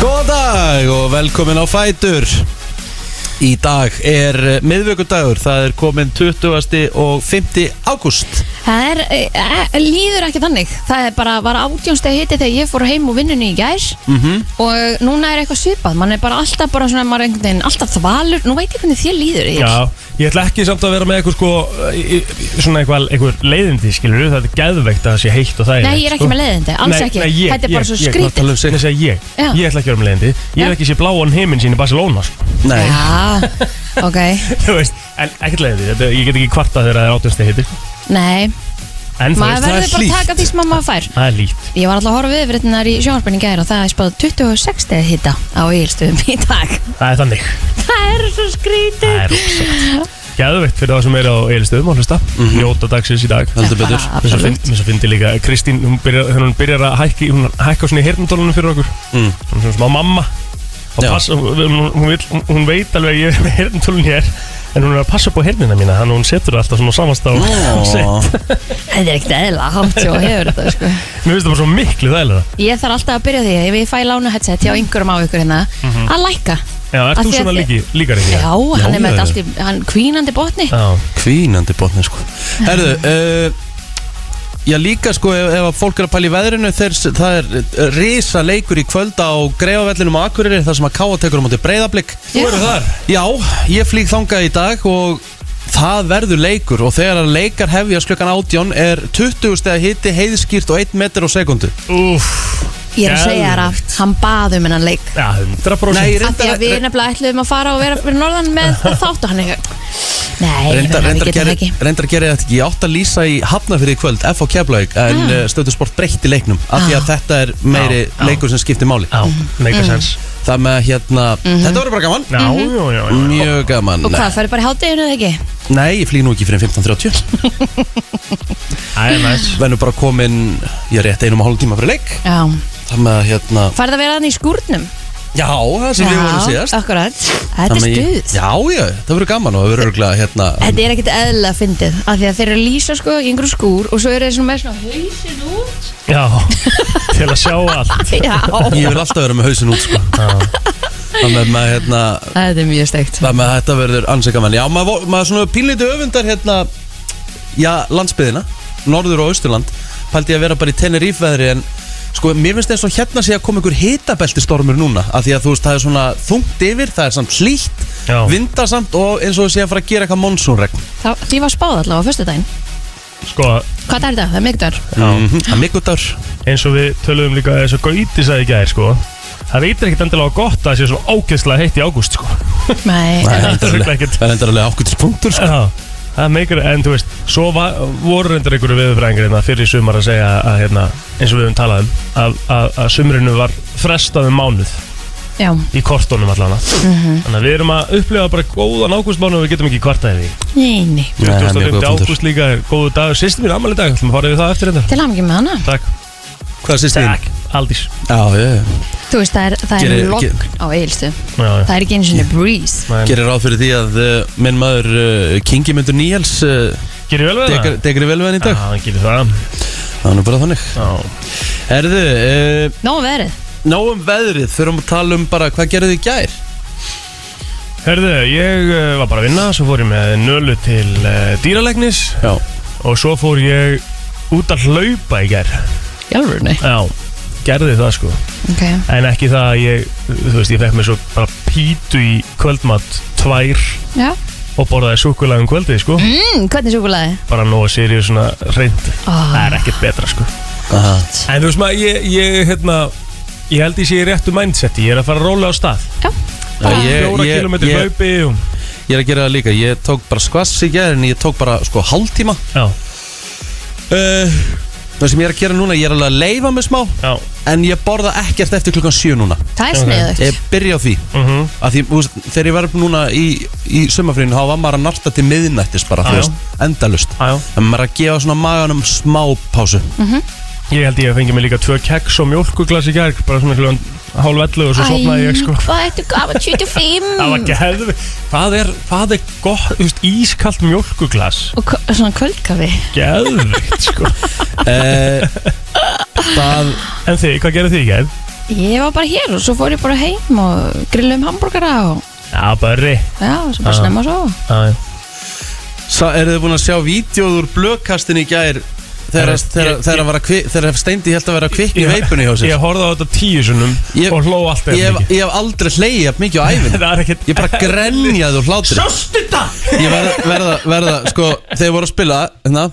Góðan dag og velkomin á Fætur Í dag er miðvöggudagur, það er komin 20. og 5. ágúst Það er, e, líður ekki þannig Það er bara, var átjónsteg hiti þegar ég fór heim úr vinnunni í gær Mhm. Og núna er eitthvað svipað Man er bara alltaf bara svona, maður er einhvern veginn Alltaf þvalur, nú veit ég hvernig þér líður Egill. Já, ég ætla ekki samt að vera með eitthvað sko í- í- svona eitthvað, eitthvað leiðindi skilur það er geðveikt að það sé heitt og það Nei, ég er ekki með leiðindi, alls ekki. ég, Þetta er bara ég, svo ég, skrítið. Tala um sig, ég, ég, Já. ég ætla ekki að vera með leiðindi Ég Já. ekki sé bláan heiminn sín í Barcelona sko. Nei, Já, ok Þú veist, en ekkert leiðindi þetta, Ég get ekki kvarta þegar það er átjönsti hitti Nei, En þú maður veist, það er verður bara hlýtt. að taka því sem maður fær. Það er lít Ég var alltaf að horfa við yfir í sjónvarpinni í gær Og það er spáð 26 steg hita á Egilstöðum í dag. Það er þannig, Það er svo skrítið það er rosalegt Geðveikt fyrir það sem er á eilistöðum og hlusta. Njóta dagsins í dag. Heldur betur Bara- Mér Absolutt. svo fyndi líka. Kristín, hún byrjar, þegar hún byrjar að hækki hún hækka svona í hirtnatólunum fyrir okkur. Mm. hún er svona smá mamma. Og Já. passa, hún, hún, vill, hún, hún veit alveg að ég er með hirtnatólun hér en hún er að passa upp á hirtnina mína þannig að hún setur það alltaf svona samast á Þetta er ekkert eðla hátt og hefur þetta sko. Mér finnst það bara svo miklu þægilega Ég þarf alltaf að byrja því ef ég fæ lánu headset hjá einhverjum á ykkur hérna að lækka. Já, ert Af þú svona líki, líkar ekki? Já, hann Já, er með þetta allt í hann kvínandi botni. Já, Kvínandi botni sko. Herðu, uh, já líka sko ef, ef að fólk er að pæla í veðrinu þeir, það er uh, risa leikur í kvölda á greifavellinum á Akureyri þar sem að Káa tekur á móti breyðablик þú eru þar? Já, ég flýg þangað í dag og það verður leikur og þegar að leikar hefjast klukkan átjón er 20 steg hitti heiðskýrt og 1 metr á sekundu Úff, Ég er að segja þér að hann bað um hennan leik. Já, 100% Nei, Af því að við nefnilega ætlum að fara og vera fyrir norðan með þátt og hann er Nei, Reyndar, við reyndar, getum það gerir, ekki. reyndar gerir þetta ekki. Ég átt að lýsa í Hafnafyrði í kvöld F á Keflavík En Ah. ah. stöðusport breytti leiknum Af því að þetta er meiri Já, já. leikur sem skiptir máli. Já, make a sense. Það með hérna Þetta verður bara gaman. Já, já, já, já. Mjög gaman. Og hvað, færðu bara í hátteginu eða ekki? Nei, ég flýg nú ekki fyrir 15.30 Það er næst Verður bara komin Ég er rétt einum og hálf tíma fyrir leik. Já Það með hérna Færðu að vera hann í skúrnum? Já, það sem við vorum síðast. akkurat. Þetta er Það með ég- stuð. Já, já, það verður gaman og það verður örgulega hérna Þetta er ekkert eðla fyndið af því að þeir eru að lýsa sko í einhverju skúr og svo eru þeir svona með svona hausin út. Já, til að sjá allt. Já, Ég vil alltaf vera með hausin út sko. Það með, með hérna þetta er mjög steikt. Það með þetta verður ansökamann Já, maður, vo- maður svona pínlítið öfundar hérna Já, landsbyðina Norður og Austurland. Pældi ég að vera bara í Tenerife veðri En sko, mér finnst eins og hérna sé að koma ykkur hitabeltistormur núna Af því að þú veist, það er svona þungt yfir Það er samt hlýtt, Já. vindasamt Og eins og sé að fara að gera eitthvað monsúnregn Það, því var spáð allavega á föstudaginn. Sko, Hvað er þetta? Það er já. Mhm, Það er mikilvægur eins og við töluðum líka eins og Gauti sagði í gær sko það veitir ekkert endilega gott að það sé svo ógeðslega heitt í ágúst sko. Nei, Það er það er það er endarlega ákvölds punktur sko. Já, það meikir, en þú veist svo var, voru reyndar einhverju viðfræðingar hérna fyrir í sumar að segja að hérna, eins og við höfum talað um að, að, að sumrinu var frestað um mánuð já, í kortónum allana þannig að við erum að upplifa bara góðan ágústmánuð og við getum ekki kvartaði því. Neini Nei, það er mjög 25. góð punktur. ágúst líka er góðu dag sýstum mín ammali dag, ætlum að fara yfir það eftir þetta Til ekki með hana. Takk, Hvað sýst þín? takk, Aldís. Já, já, já. Þú veist, það er, það Gerir- er logg á eilstu Já, já. Það er ekki eins og breeze. Men- Gerir ráð fyrir því að uh, minn maður uh, Kingi myndur Níels uh, Gerir vel við það? Degri vel við hann í Já, dag hann gerir það. Það er nú bara þannig. Já, Herðu, uh, Nóum verið nóg um veðrið. Fyrir að tala um bara hvað gerðu þið í gær? Herðu, ég uh, var bara að vinna, svo fór ég með nölu til uh, dýralegnis Já. Og svo fór ég út að hlaupa í ger Jálfurni Já, gerði það sko. Ok. En ekki það að ég, þú veist, ég fekk mér svo bara pítu í kvöldmatt tvær Já. og borðaði súkulega um kvöldið sko. Mm, Hvernig súkulaði? bara nóg að sériu svona reynd Ah. Það er ekkert betra sko. Aha. En þú veist maður, ég, ég, hérna Ég held ég sé í réttu mindseti Ég er að fara að róla á stað. Já. Já, ég, Fjóra ég, hlaupi og... ég er að gera það líka. Ég tók bara skvass í gær En ég tók bara sko hálftíma. Já, uh, Það sem ég er að gera núna Ég er alveg að leifa mig smá já. En ég borða ekkert eftir klukkan sjö núna. Það er sniðugt. Ég byrja á því. Mm að því, þú veist, þegar ég var núna í, í sumafrínu, þá var maður að narta til miðnættis bara, þú veist, endalust en maður að gefa svona maganum smá pásu Ég held ég að fengi mig líka tvö keks og mjólkuglas í gær Bara svona kljóðan hálf ellu og svo sopnaði ég sko. hvað ertu gaman 25 Það var geðvi Hvað er, hvað er gott, þú veist, ískalt mjólkuglas Og k- svona kvöldkafi Geðvikt sko. Uh, Það En þið, hvað gerir þið í gær? Ég var bara hér og svo fór ég bara heim og grillum hambúrgara og Já, börri. Já, svo bara snemma svo Já, já. Sa, eru þið búin að sjá vídjóð úr blökkastin í gær þegar, var Steindi held að vera að kvikni í veipunni hjá sér. Ég horfði á þetta tíu sunnum Ég- og hló alltaf ég, hef, ég hef aldrei hleyið jafn mikið á æfin Það er ekkert Ég bara grenjaði úr hlátri. Sástu þetta? Ég verða, verða, verða, sko, þegar ég voru að spila hérna.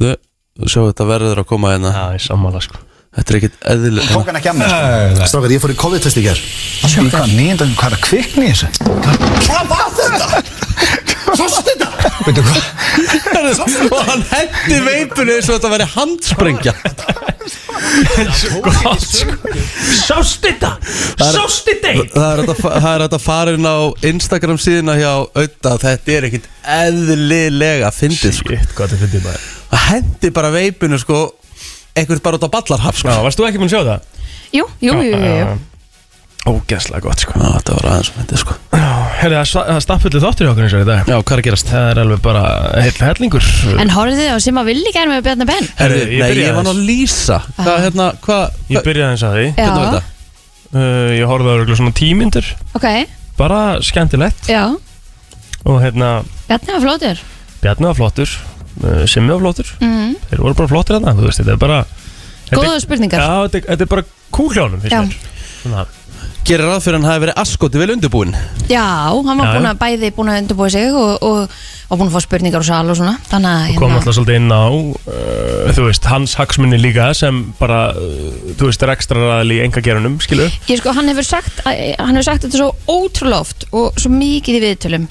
Þú, sjá þetta verður að koma hérna. Já, ég sammála sko. Þetta er ekkit eðlileg tók hann ekki að mér Strákar, ég fór í COVID-test í ger Í hvað, nýjöndan, hvað er að kvikni í þessu? Hvað var þetta? Sástu þetta? Veitu hvað? Og hann hendi veipunni eins og þetta væri handsprengja Gott sko Sástu þetta? Sástu þetta? Það er hægt að er að fara inn á Instagram síðuna hjá Auða Þetta er ekkit eðlilega sko þetta finnir maður Það hendi bara veipinu sko Eitthvað bara út á ballarhaf sko Já, varst þú ekki búin að sjá það? Jú, jú, jú, jú, jú. Ógæslega gott sko. Já, þetta var aðeins að fyndið sko. Herri, það sta- það stappfulli þáttur í okkur eins og í dag. Já, hvað er að gerast? Það er alveg bara heill hellingur. En horfðu þið á sem að villi gæri með Bjarnar Ben? Herri, Herri, ég Nei, byrjaði ég var nú að lýsa. Hvað, hérna, hvað Ég hva, byrjaði eins að því. Já, Hvernig var þetta? uh, Ég horfði á örugglega svona tímyndur ok, Bara skemmtilegt. Já. Og hérna, Bjarnar var flótur Bjarni var flottur. Uh, Simmi var flottur. Mm. Þeir voru bara flottir þarna Þú veist, þetta er bara Góða spurningar. Já, þetta, er- þetta er bara kúlhljónum Já. finnst mér. Svona Gerir ráð fyrir hann hafi verið askoti vel undirbúin Já, hann var Já, búin já. að bæði búin að undirbúi sig og, og, og búin að fá spurningar og sal og svona Þannig að kom alltaf svolítið inn á uh, þú veist, hans hagsmunni líka sem bara, uh, þú veist, er ekstra ræðil í enga gerunum, skilu Ég sko, hann hefur sagt hann hefur sagt þetta svo ótrúlega oft og svo mikið í viðtölum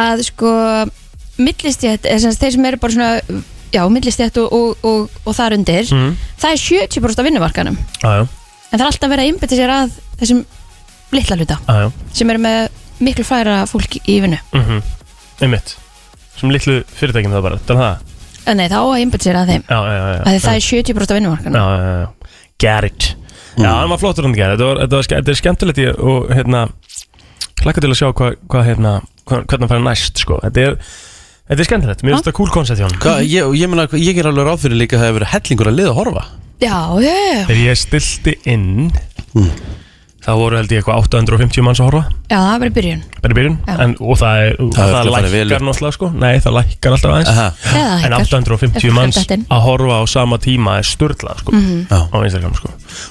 að sko millistjætt, eða sem sagt þeir sem eru bara svona já, millistjætt og, og, og, og þar undir mm. það er 70% af vinnumarkanum en aðjá, það er alltaf verið að einbytta sér að þessum litla hluta aðjá sem eru með miklu færa fólk í vinnu. Mm -hmm. einmitt. Sem litlu fyrirtækjum það bara, það er það. Nei, þá á að að þeim. Já, já, já, já. að það er 70% af vinnumarkanum já, já, já, get it. Já, hann var flottur hann gerði, þetta, var- þetta, var ske- þetta er skemmtilegt í- og hérna hlakka til að sjá hvað, hvað hérna hvernig hann færi næst, sko. Þetta er, þetta er skemmtilegt, mér finnst það cool koncept hjá hann ég, ég meina, ég ger alveg ráð fyrir líka að það hefur verið hellingur að liða að horfa. Já, já, já, þegar ég stilti inn þá voru held ég eitthvað 850 manns að horfa já, það er bara í byrjun bara í byrjun, Já. en, og það, er, Það það, er farið vel lækkar upp. náttúrulega sko, nei það lækkar alltaf aðeins Aha, eða en hækkar. 850 Ef manns flettinn. að horfa á sama tíma er störla sko, Mhm. Á Instagram sko.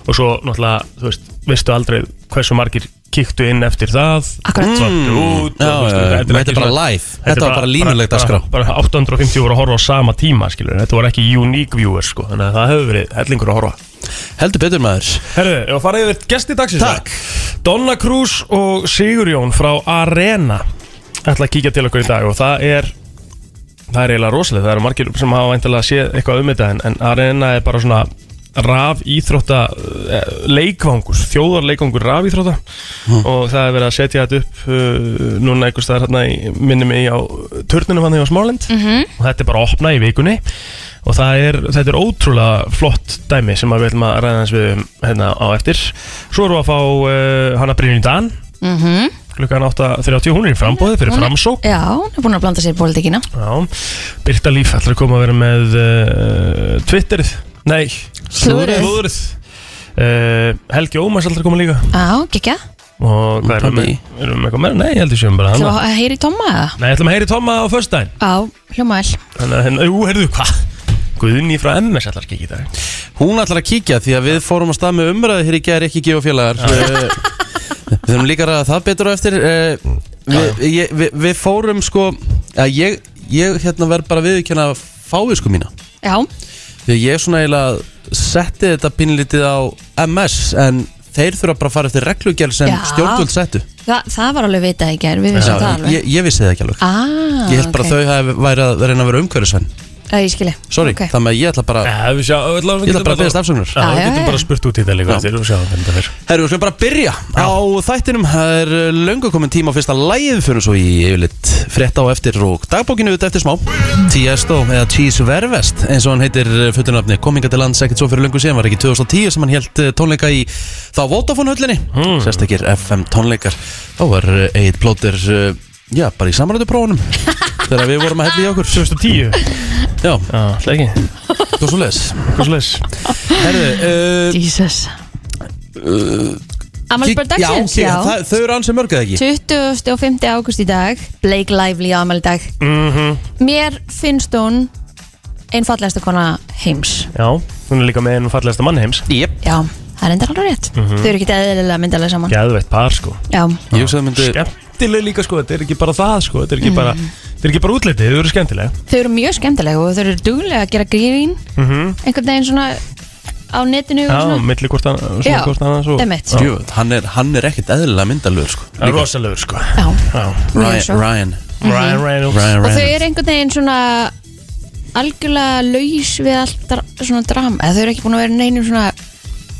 og svo náttúrulega, þú veist, veistu aldrei hversu margir kíktu inn eftir það Akkurat. Svörtu út þetta er bara live. þetta var bara línulegt að skrá. bara, bara 850 voru að horfa á sama tíma skilur, þetta var ekki unique viewers sko, þannig að það hefur verið hellingur að horfa. Heldur betur maður. Herðu, ég var að fara yfir gesti dagsins. Takk. Donna Cruz og Sigurjón frá Arena ætla að kíkja til okkur í dag og það er það er eiginlega rosalega, það eru margir sem hafa væntalega séð eitthvað um þetta en, en Arena er bara svona raf íþrótta uh, leikvangur, þjóðar leikvangur raf íþrótta og það er verið að setja þetta upp uh, núna einhvers staðar hérna í minni mig á turninu hann í Smálend Mhm. og þetta er bara að opna í vikunni. Og það er, þetta er ótrúlega flott dæmi sem að við ætlum að ræða hans við um hérna á eftir. Svo erum við að fá uh, hana Brynjum Dan. Mhm. klukkan 8.30, hún er í frambóði fyrir framsók Já, hún er búin að blanda sér í pólitíkina. Já, Birta Líf ætlar að koma að vera með uh, Twitterið Nei, Slúðrið. Slúðrið. Uh, Helgi Ómars að koma líka. Já, gekkja Og hvað erum við? Erum við með eitthvað meira? Nei, ég heldur séum bara Þú hana að heyri Tóma eða? Nei, ætlum að heyri Tomma á föstudaginn. Já, hljóma vel Þannig að, hérna, jú, heyrðu, hvað? Guðni frá MS ætlar að kikið í dag. Hún ætlar að kíkja því að við fórum að stað með umræði hér í gær ekki gefa félagar. Eh, Við þurfum líka að ræða það betur á eftir. Eh, við, ég, við, við fórum sko að ég, ég hérna verð bara viðkjanna fávisku mína. Já, Því að ég svona eiginlega setti þetta pínlítið á MS en þeir þurfa bara að fara eftir reglugjörn sem Já. stjórnvöld settu. Þa, það var alveg vitað í gær Við vissum það alveg. Ég, ég vissi það ekki alveg. Ah, Ég held bara ok. að þau hafi væri að reyna að vera umhverfisvenn Það ég skilji. Sorry, Ok. þannig að ég ætla bara Ja, við sjá, við við Ég ætla getum bara að beðast afsökunar. Já, við já, getum já. bara spurt út í þetta líka Já. Þeir eru að sjá hvernig þetta fyrir Herru, við skulum bara byrja á þættinum. Það er uh, löngu komin tíma á fyrsta lægið Fyrir svo í yfirleitt frétta á eftir og dagbókinu auðvitað eftir smá. Tiesto eða Cheese Vervest eins og hann heitir fötunafni Kominga til lands ekkert svo fyrir löngu síðan Var ekki 2010 sem hann held uh, tónleika í þá Vodafone höllinni. Mm. Sérstakir FM tónleikar. Þá var Egil Plóter Já, bara í samræðu prófunum Þegar við vorum að hella í okkur. 2010 Já, Já, það var svo leis Hvað svo leis Herru, uh, Jesus Amalspör kík- já, dagsins, kík- já, það- Þau eru ansið mörg eða ekki? 25. ágúst í dag. Blake Lively á amal dag Mhm. Mér finnst hún einn fallegasta kona heims. Já, hún er líka með einu fallegasta mann heims. Jep. Já, það er endur alveg rétt. Þau eru ekki eðlilega myndalega saman. Gæðveitt par sko. Já, Ég hugsaði að myndi Skemmtileg líka sko, þetta er ekki bara það sko. Þetta er ekki bara, þetta er ekki bara útlitið, þau eru skemmtileg. Þau eru mjög skemmtilega og þau eru duglega að gera grín. Mhm. einhvern veginn svona á netinu og Já, svona. milli hvort hann Já, Svona hvort hann svo einmitt. Jú, hann er, hann er ekkert eðlilega myndalögur sko. Það er rosalegur sko. Já, Já. Mjög Ryan, svo. Ryan, Ryan Reynolds. Ryan og þau Reynolds. eru einhvern veginn svona algjörlega laus við allt dra svona drama, eða þau eru ekki búin að vera í neinu svona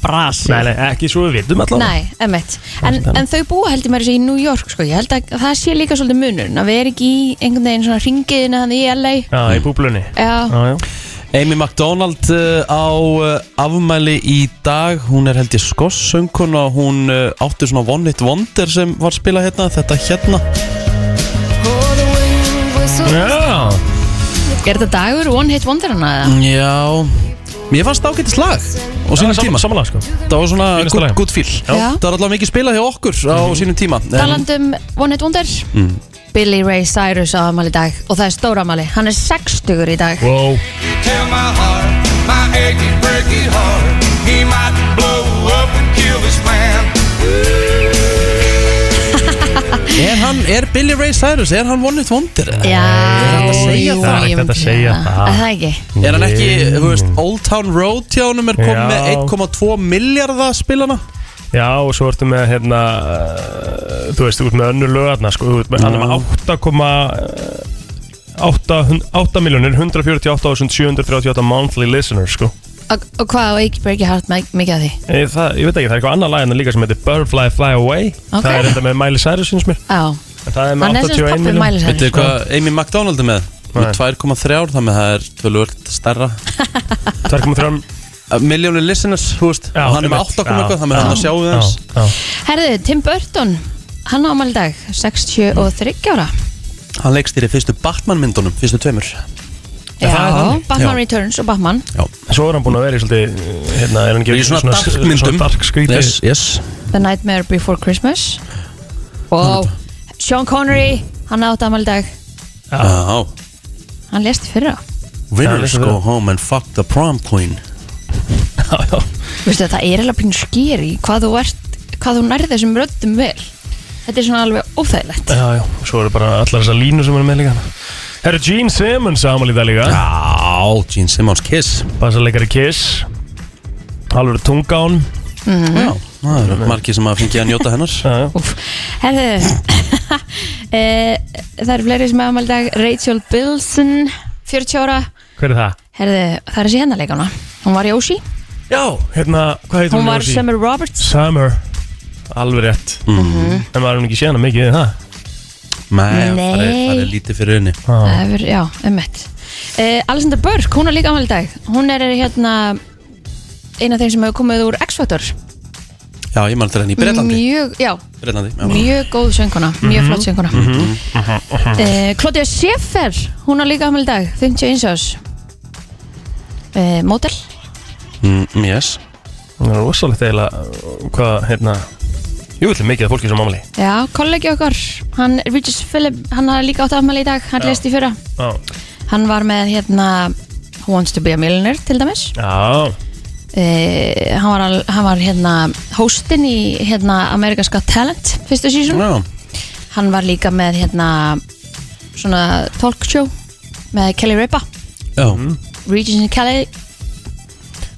brasi Nei, nei, ekki svo við vitum allavega. Nei, emmitt en, en þau búa heldur mér í New York sko. ég held að það sé líka svolítið munur að vera ekki í einhvern veginn svona ringiðina hann í LA Já, í búblunni. Já, Já, já. Amy McDonald uh, á uh, afmæli í dag. Hún er held ég skossöngkun og hún uh, átti svona One Hit Wonder sem var að spila hérna Þetta hérna. Já, er þetta dagur One Hit Wonder hana eða? Já, mér fannst það ágættis lag á sínum sam- tíma. Samanlega sko. Það var svona good, good feel. Já. Það var allavega mikið spilað hjá okkur á sínum tíma En- Talandum One Hit Wonder. Billy Ray Cyrus á afmæli í dag og það er stóra afmæli, hann er 60 í dag. Wow. Tell my heart, my achy, breaky heart, he might blow up and kill this man. Er hann, er Billy Ray Cyrus, er hann One Hit Wonder? eða? Já, hægt að segja jú, það? Er ég ekkert myndi að segja segja það. Er það ekki? Er hann ekki, þú veist, Old Town Road hjá honum er komið Já. með 1,2 miljardar spilana? Já, og svo ertu með hérna uh, Þú veist, ert með önnur lögarna sko, þú ert með, Hann er með 8,8 8 miljonir 148.738 monthly listeners sko. Og, og hvað á Eiki Breaky Heart mi- mikið af því? ég, það, ég veit ekki, það er eitthvað annar lag en líka sem heitir Butterfly Fly Away. Það er enda með Miley Cyrus sinns mér Já, En það er hann með er sem 81 pappi miljón Miley Veitu Cyrus hvað Amy McDonald er með? Með Nei. 2,3 þannig að það er tölvöld stærra 2,3 Miljónir listeners, þú veist Já, og hann er með einmitt. 8 komið Já. eitthvað þannig að hann að sjáu þess Já, já. Herðu, Tim Burton Hann á afmæli í dag, 63 ára Hann leikst í fyrstu Batman myndunum, fyrstu tveimur Já, það? Batman Já. Returns og Batman. Já, Svo er hann búin að vera í svolítið hérna, er hann ekki í svona dark myndum. dark skrítið Yes, yes. The Nightmare Before Christmas. Wow Sean Connery, hann átti afmæli í dag. Já. Hann lést í fyrra. Winners go home and fuck the prom queen. Já, já. Veistu, það er alveg pínu skeri hvað þú ert, hvað þú nærði þessum röddum vel. Þetta er svona alveg óþægilegt. Já, já, svo eru bara allar þessar línur sem eru með líka Herru Gene Simmons ámali það líka. Já, Gene Simmons Kiss. Bassaleikari Kiss. Alveg tungán. Já, það eru margir sem að fengið að njóta hennar. Já, já. Úf. Herðu e, Það eru fleiri sem afmæli í dag. Rachel Bilson, 40 ára. Hver er það? Herðu, það er þessi hérna leikana. Hún var í Ósi, Já, hérna, hvað heitir hún var Rósi? Summer Roberts. Summer. Alveg rétt. Mhm. En maður er nú ekki séð hana mikið í það Nei, það er, Nei. það er lítið fyrir henni. Það er, já, ummitt uh, Alexander Burke, hún er líka afmæli í dag. Hún er hérna eina af þeim sem hefur komið úr X-Factor. Já, ég mann til henni í Breitlandi Mjög, já, Breitlandi, já. Mjög góð sönguna Mjög flott sönguna uh, Claudia Schiffer, hún er líka afmæli í dag. 51 árs. Uh, Model mm, Yes. Það er rosalegt eiginlega Hvað, hérna Jú, ætli mikið af fólki sem ámali Já, kollegi okkar Hann, Regis Philip, hann har líka átt afmæli í dag Hann Já. lest í fyrra. Já, Hann var með hérna Who Wants to be a Millionaire til dæmis. Já, Uh, hann, var, al- hann var hérna hóstinn í hérna America's Got Talent fyrstu sísón Já, hann var líka með hérna svona talk show með Kelly Ripa. Já. Regis and Kelly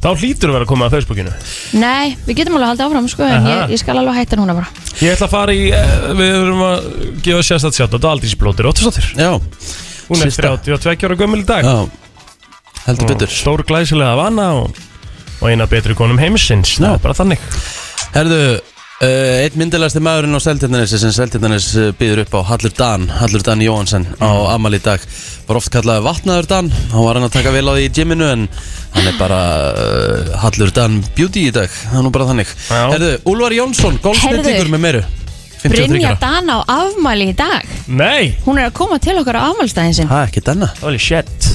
þá hlýtur að vera að koma að Facebookinu. Nei, við getum alveg að halda áfram sko, en Aha. ég, ég skal alveg hætta núna bara. Ég ætla að fara í, eh, við erum að gefa sérstætt sjátt Þetta er aldrei splótir, Óttastóttir Já, Hún er Systa. 32 ára gömul í dag. Já. Heldur betur. Stór glæsilega vana og, og eina betri konum heimsins. Það er bara þannig. Herðu, uh, einn myndilegasti maðurinn á Seltjarnanes sem Seltjarnanes uh, býður upp á Hallur Dan Hallur Dan Jóhansson á Amal í dag. Var oft kallaði Vatnaður Dan. Hann var hann að taka vel á því í gyminu en hann er bara uh, Hallur Dan Beauty í dag, það er nú bara þannig. Herðu, Úlfar Jónsson, golfsnittingur með meiru 53 Brynja Dana á afmæli í dag. Nei, Hún er að koma til okkar á afmælstæðin sinn. Það er ekki denna holy shit.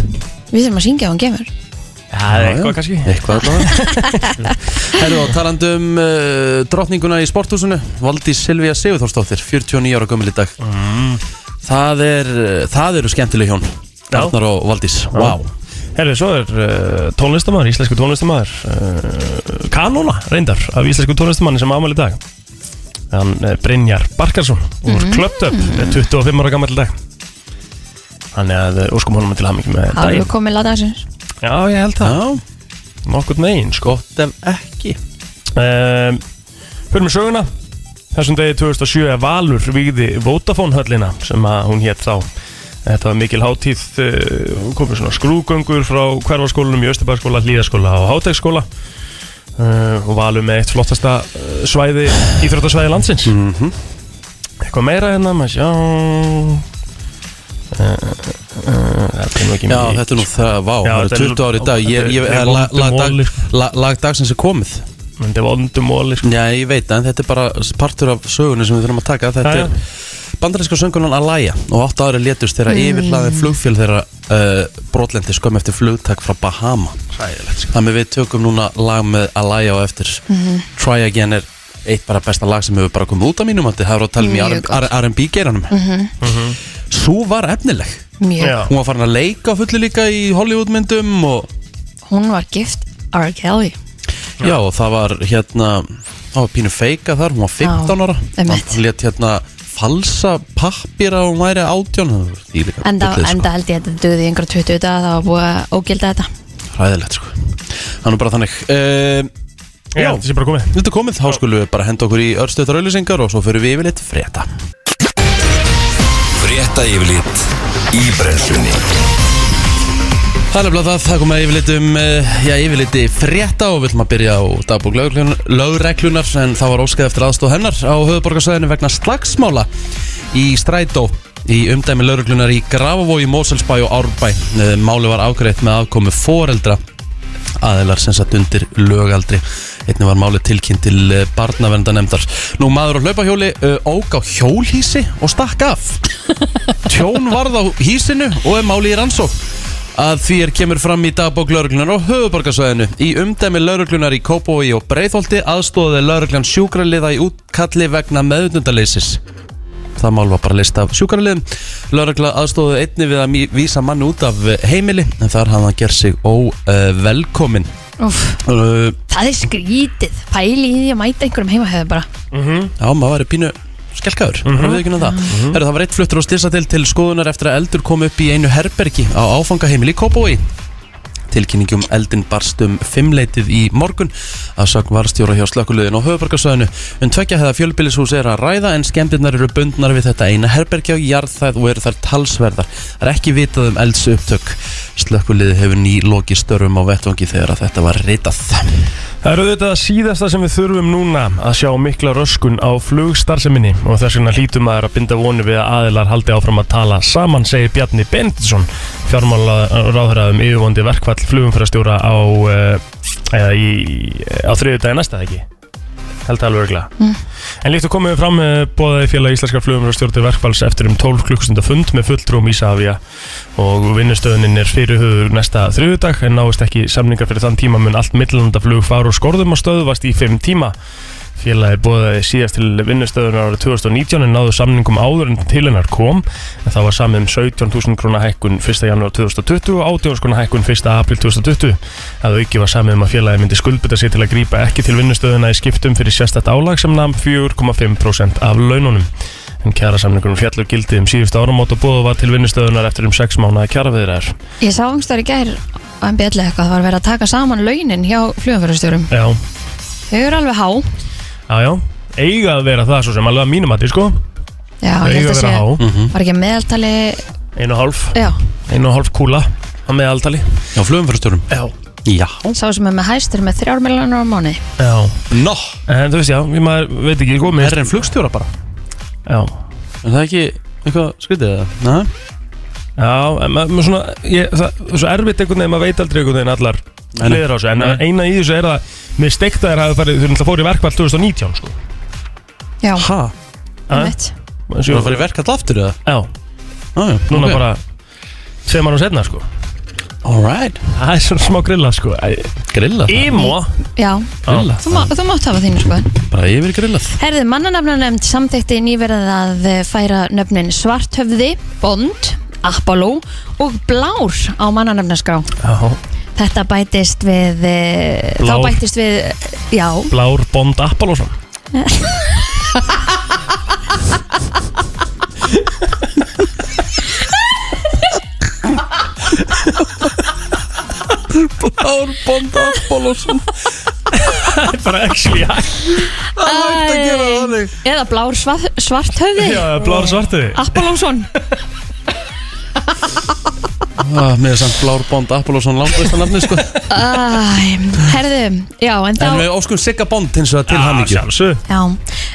Við þurfum að syngja á hann gemur það er eitthvað kannski? Eitthvað allavega. Herðu, og talandum uh, drottninguna í sporthúsinu Valdís Silvía Sigurþórsdóttir 49 ára gömul í dag. Það, er, uh, það eru skemmtileg hjón. Arnar og Valdís. Vá. Herðu, svo er uh, tónlistamæður, íslensku tónlistamæður uh, Kanóna, reyndar Af íslensku tónlistamanni sem ámæli í dag. Hann uh, Brynjar Barkarsson Úr mm. Er 25 ára gammal í dag. Þannig að uh, óskum honum til hamingi með Það daginn. er komið lagdagsins Já, ég held það, Já, nokkurt megin sko. gott ef ekki. Um, Fyrir með söguna. Þessum degi 2007 er Valur vígði Vodafone höllina sem að hún hétt þá. Þetta var mikil hátíð uh, hún komið svona skrúgöngur frá hverfarskólanum í Östubæðskóla, Hlíðaskóla og Hátegsskóla uh, og Valur með eitt flottasta uh, svæði íþróttasvæði landsins. Mhm. Eitthvað meira hérna, maður sjá Já, þetta er nú það, vá, Já, það þetta eru er 20 ári í dag Ég, þetta ég, þetta er lag, vondum lag, móli, dag, sko. lag, lag dagsins er komið Þetta er vondum móli sko. Já, ég veit, en þetta er bara partur af sögunni sem við þurfum að taka Þetta Já, já. er bandarinska söngunan Alaya og 8 ári létust þegar mm. yfirhlaðin flugfél þeirra uh, brotlendi skömm eftir flugtak frá Bahama Sæðilegt sko. Þannig við tökum núna lag með Alaya á eftir Try Again er eitt bara besta lag sem hefur bara komið út af mínum Það er að tala um í Mjög gott. R&B geiranum. Svo var efnileg. Mjög. Já. Hún var farin að leika á fullu líka í Hollywoodmyndum og Hún var gift R. Kelly. Já, og það var hérna það var pínu feika þar, hún var 15 ára. hann let hérna falsa pappir að hún væri það þvílíka Enda, bullið, enda held ég að þetta döði í einhverja 20 daga það var búið að ógilda þetta. Sko. hræðilegt sko. Það er nú bara þannig. Uh, Já, þetta sé bara komið. Þetta er komið, þá skulum við bara henda okkur í örstöðar auðlýsingar og svo fyrir við yfir litt frétta. Frétta yfirlit í brennslunni. Það er nefnilega það, það kom að yfirlit um uh, já, yfirliti frétta og við ætlum að byrja á dagbúk lögreglunar en það var óskæð eftir aðstóð hennar á höfuborgarsæðinu vegna slagsmála í Strætó í umdæmi lögreglunar í Grafavogi, Moselsbæ og Árbæ. Eh, Máli var afgreitt með afkomu foreldra aðeilar sem satt undir lögaldri einnig var máli tilkynnt til eh, barnavendanemdar nú maður á hlaupahjóli uh, óg á hjólhísi og stakk af. Tjón varð á hísinu og er máli í rannsók að því er kemur fram í dagbók lauruglunar á höfuborgarsvæðinu í umdæmi lauruglunar í Kópói og Breitholti aðstóði lauruglan sjúkraliða í útkalli vegna meðundaleysis það mál var bara list af sjúkraliðum. Laurugla aðstóði einni við að vísa mann út af eh, heimili en þar hafði hann gerð sig óvelkomin Úf, uh, Það er skrítið. Pæli í því að mæta einhverjum heimahöðu bara. Já, maður væri pínu skelkaður. Mm -hmm. við það. Heru, það var eitt fluttur á styrsa til skoðunar eftir að eldur kom upp í einu herbergi á áfangaheimil í Kópói Tilkynningjum eldin barst um fimmleitið í morgun. Að sögn varstjóra hjá slökkuliðin á höfuborgarsöðinu um tvekja hefða fjölbýlishús er að ræða en skemmtirnar eru bundnar við þetta eina herbergi á jarðþæð og eru þar talsverðar. Það er ekki vitað um elds upptök Slökkuliði hefur ný loki störfum á vettvangi þegar að þetta var ritað Það eru að síðasta sem við þurfum núna að sjá mikla röskun á flugstarseminni og þess vegna hlítum maður að binda vonu við að aðilar haldi áfram að tala saman, segir Bjarni Benditsson, fjármálaráðherra um yfirvondi verkfall flugumfærastjóra á, uh, í, á þriðudagi næsta, ekki? Held það alveg örglega. Mm. En líkt að komið fram uh, bóðaði félag íslenskar flugumfærastjóra til verkfalls eftir um 12 klukkstunda fund með fulltrúum Ísafja og vinnustöðunin er fyrirhugur næsta þriðudag en náist ekki samningar fyrir þann tíma mun allt millanda flug fara úr skorðum og stöðvast í 5 tíma. Félagi bóðaði síðast til vinnustöðunar árið 2019 en náðu samningum áður en til hennar kom. En það var samið um 17.000 krónar hækkun 1. janúar 2020 og 18.000 krónar hækkun 1. april 2020 að auki var samið um að félagi myndi skuldbytta sér til að grípa ekki til vinnustöðuna í skiptum fyrir sérstætt álag sem namn 4,5% af laununum. En kjara samningunum fjallu gildi um síðustu áramót og bóðu var til vinnustöðunar eftir um 6 mánuða kjara viðræður Ég sá umstæður í gær á MBL eitthvað það var verið að taka saman launin hjá flugumfærastjórum Já, Þau eru alveg há já, já, eiga að vera það svo sem alveg að mínum að því sko. Já, ég eiga held að að vera sé há. Mhm. Var ekki að meðaltali Einu og hálf, Já, einu og hálf kúla á meðaltali. Já, flugumfærastjórum Já. Já. Sá sem er með hæstur með þrjár miljonar á mánuði. Já. Nó. En þú veist, já, ég maður veit ekki, góð mér Er en flugstjóra bara. Já. Er það ekki eitthvað skrítið eða? Næ Já, en maður svona, ég, það er svo erfitt einhvern veginn, maður veit aldrei einhvern veginn allar hliðir á þessu, en eina í þessu er að mér steikta þér hafi farið, þú náttúrulega fór í verkvall 2019, sko. Já, Ha? einmitt. Þú var að fara í verkall aftur eða? Já, Já, já núna ok. bara tveim árum setna, sko. Alright Það er svona smá grilla, sko. Grilla? það Ímó Já, Grilla? Þú, má, þú mátt hafa þínu sko. Bara yfir grillað Herðu, mannanafnanemnd samþekti nýverið að færa nöfnin Svarthöfði, Bond, Apollo og Blár á mannanafnaskrá. Já, Þetta bætist við, eh, þá Blár. bætist við, já, Blár Bond Appalosson Blár Bond Apolloson. Það er bara actually hægt. Það er að gera þannig. Eða Blár svart, Svarthöfði, Já, Blár Svartiði Apollónsson. Ah, er samt Blár Bond Apolloson langbæsta nafni sko Æ, herðu, já, en þá, En við óskum Sigga Bond hins vegar til hamingju sjálfsög já,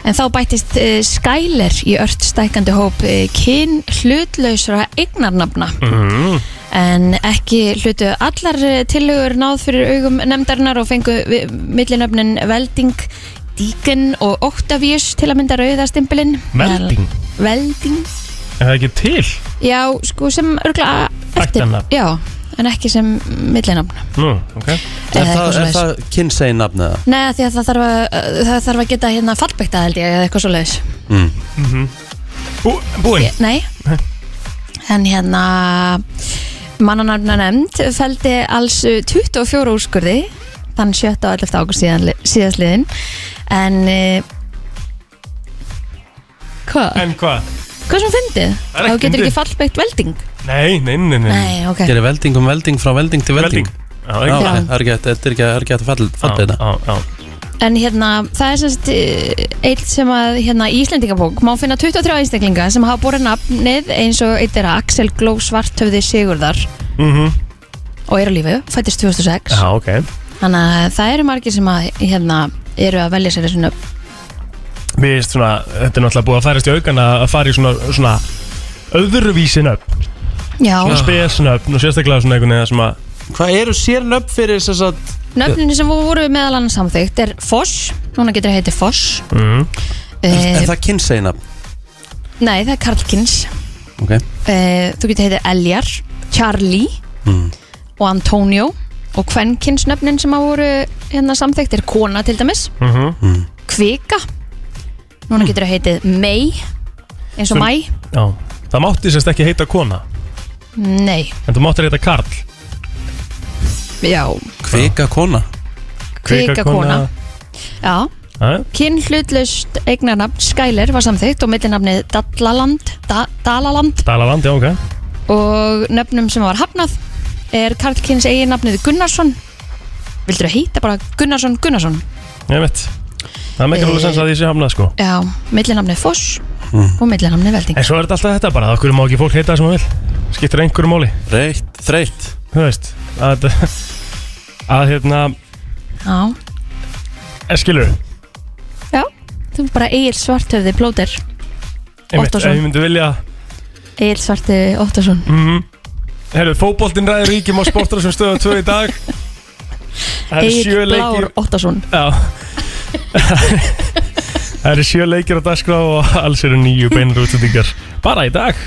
en þá bætist uh, Skyler í ört stækandi hóp uh, kyn hlutlausra eignarnafna. En ekki hlutu allar eh, tillögur náð fyrir augum nefndarinnar og fengu vi- millinöfnin Velding, Deacon og Octavius til að mynda rauðastimpilinn. Velding? Velding, Er það ekki til? já, sko sem örgulega eftir. Ættarnafn. Já, en ekki sem millinöfn. Nú, ok Er Eða það, eitthvað er svoleiðis. það kynsegin nafni eða? Nei, því að það þarf að, það þarf að geta hérna fallbekta held ég eða eitthvað svo leiðis. Bú, Búinn Nei. En hérna mannanarna nefnd feldi alls uh, 24 úrskurði þann 7. og 11. águst síðan, síðastliðin en uh, hvað? En hvað? Hvað sem fyndið? Það er Þá ekki getur fyndið. ekki fallbekt velding? Nei, nei, nei, nei Nei, ok. Gerir velding um velding frá velding til velding. Velding. Já, Já, ekki það er ekki hægt- þetta er ekki- það er ekki hægt að falla falla þetta. Já, já. En hérna, það er semst eitt sem að hérna í Íslendingabók má finna 23 einstaklinga sem hafa borið nafnið eins og eitt er Axel Gló Svarthöfði Sigurðar. Mhm. og er á lífi, fættist 2006 Já, ok. Þannig að það eru margir sem að hérna eru að velja sér þessu nöfn Mér finnst svona, þetta er náttúrulega búið að færast í aukan að fara í svona, svona öðruvísin upp Já, Svona spesnöfn og sérstaklega svona einhvern veginn sem að Hvað eru sér nöfn fyrir þess að nöfninu sem voru meðal annars samþygt er Foss, núna getur það heiti Foss. Mm, Er uh, það kynsegin nafn? Nei, það er Karlkins Ok. Uh, Þú getur heiti Eljar, Charlie Mm. og Antonio. Og Kvenkins nöfnin sem að voru hérna samþygt er Kona til dæmis. Mm. Kvika Núna getur það heitið May eins og Sem- Mæ Já. Það mátti sérst ekki heita kona. Nei, En þú máttir heita Karl. Já, Kvika kona. Kvika kona. Já, Já, kyn hlutlaust eignarnafn Skyler var samþygt og millinafnið Dallaland, da, Dalaland. Dalaland, já, ok. Og nöfnum sem var hafnað er Karlkins eiginnafnið Gunnarsson. Vildur það heita bara Gunnarsson Gunnarsson? Ég veit Það er mikilvægt sens að ég sé hamnað sko. Já, millinafnið Foss og millinafnið Velding. En svo er þetta alltaf þetta bara, okkur má ekki fólk heita það sem það vil Skiptir einhverju máli, Reitt, þreitt þú veist Að, að hérna, Já, er skilur já, þú er bara Egil Svarthöfði Plóter Einmitt, ef Óttarsson. ég myndi vilja. Egil Svarthöfði Óttarsson mm, Herru, fótboltinn ræður ríkjum á sportar sem stöðum tvö í dag. Það eru sjö Egil Blár leikir Óttarsson Já Það eru sjö leikir á dagskrá og alls eru nýju beinur útlendingar bara í dag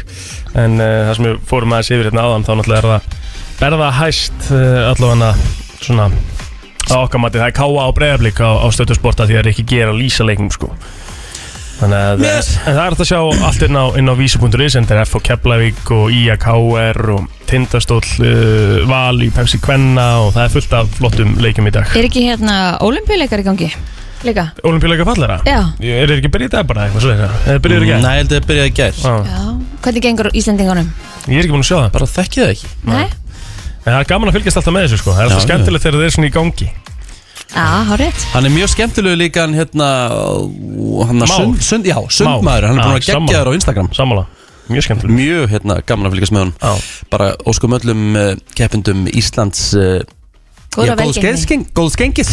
en uh, það sem við fórum aðeins yfir hérna áðan þá náttúrulega er það berða hæst uh, allavega svona á okkar mati, það er káa á breyðablík á, á stöðusporta því það er ekki gera lýsa leiknum sko Þannig að Yes. en það er hægt að sjá allt inn á, inn á vísu.is en það er F og Keflavík og IAKR og Tindastóll uh, Val í Pepsi Kvenna og það er fullt af flottum leikjum í dag Er ekki hérna olimpíuleikar í gangi? Líka? Olimpíuleika fallera? Já, Er þeir ekki byrjað í dag bara eitthvað svo Eða? Byrjað í gær? Nei, held ég að byrja í gær. Já. Hvernig gengur Íslendingunum? Ég er ekki búin að sjá það. Bara þekki það ekki. Nei? En það er gaman að fylgjast alltaf með þessu sko. Það er alltaf skemmtilegt þegar það er svona í gangi. Já, hár rétt Hann er mjög skemmtilegu líka hann hérna hann að Már. sund, sund, Já, sundmaður, hann er búin að gegja þér á Instagram. Sammála. Mjög skemmtileg Mjög hérna gaman að fylgjast með hún Já. Bara óskum öllum uh, keppindum Íslands uh, Góða já, góðs velgengni. Góðs gengis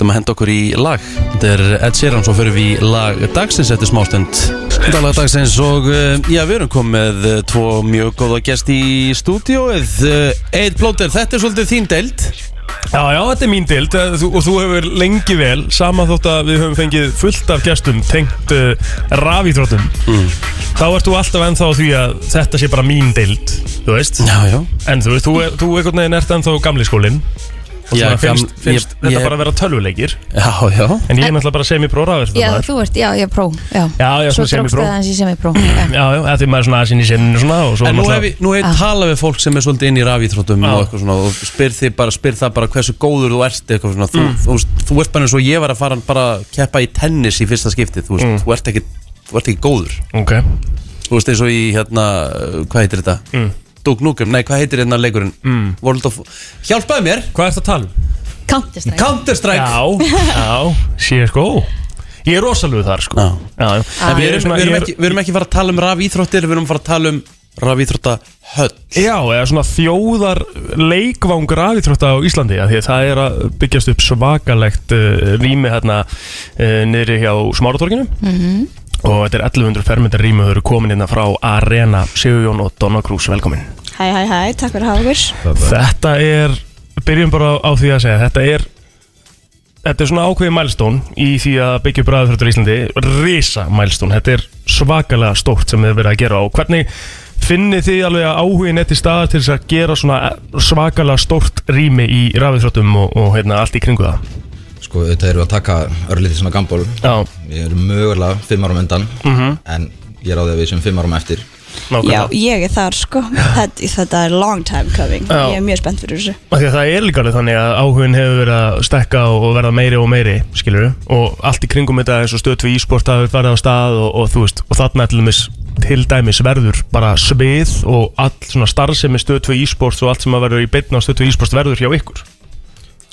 ætlum að henda okkur í lag. Þetta er Ed Sheeran, svo fyrir við í lag dagsins eftir smástund. Lag dagsins og uh, já, við erum komið uh, tvo mjög góða gest í stúdíóið. Eid Plóter, þetta er svolítið þín deild. Já, já, þetta er mín eh, þú, og þú hefur lengi vel sama þótt að við höfum fengið fullt af gestum tengt uh, rafítróttum þá ert þú alltaf ennþá því að þetta sé bara mín dild þú veist, Já, já. En þú veist, þú, er, þú einhvern veginn ert ennþá gamli skólinn og Já, svona finnst, finnst ég- þetta ég- bara að vera tölvuleikir Já, já en ég er náttúrulega bara semi-pró Já, rafítróttum þú ert, já, ég er pró Já, Já, já, Svo svona drókst það hans í semi-pró Já. Já, já, þetta er maður svona aðsinn í sinninu svona og svo En nú hef náttúrulega- ég, nú hef ég talað við fólk sem er svolítið inn í rafíþróttum Já. og eitthvað svona og spyr þið bara, spyr það bara hversu góður þú ert eitthvað svona, þú, Mm. þú, þú, þú ert bara eins og ég var að fara bara að keppa í tennis í fyrsta skiptið, þú, Mm. veist, þú, ert, ekki, þú ert ekki góður, Ok, þú veist eins og í hérna, hvað heitir þetta? Mm. Duke Nukem, nei hvað heitir hérna leikurinn? Mm. World of, hjálpaði mér, hvað ert að tala um? Counter-Strike Counter-Strike Já, já, CSGO Ég er rosaluð þar sko Já. já, já. En við erum, svona- við, erum er- ekki, við erum ekki fara að tala um rafíþróttir, við erum að fara að tala um rafíþrótta höll Já, eða svona þjóðar leikvangur afíþrótta á Íslandi að því að það er að byggjast upp svakalegt uh, rými hérna uh, niðri hjá Smáratorginu og þetta er 1100 fermyndar rými og þau eru komin hérna frá Arena. Sigurjón og Donna Cruz, velkomin. Hæ, hæ, hæ, takk fyrir að hafa okkur Þetta er, byrjum bara á því að segja þetta er Þetta er svona ákveðið mælstón í því að byggja upp ræðufrættur í Íslandi. Risa mælstón, þetta er svakalega stórt sem þið verið að gera. Og hvernig finnið þið alveg að áhugin í staðar til þess að gera svona svakalega stórt rými í ræðufrættum og, og hérna, allt í kringu það Sko, þetta eru að taka örlítið svona gamból Já, Við erum mögulega fimm árum undan En ég er á því að við sem fimm árum eftir. Já, nákvæmlega ég er þar sko. Þetta, þetta er long time coming. Já. Ég er mjög spennt fyrir þessu. Að það er líka alveg þannig að áhugin hefur verið að stekka og verða meiri og meiri, skilur og allt í kringum þetta eins og stöð við e-sport hafi farið á stað og, og þú veist, og þarna til dæmis, til dæmis verður bara svið og all svona starfsemi stöð við e-sport og allt sem að verður í beinna á stöð við e-sport verður hjá ykkur.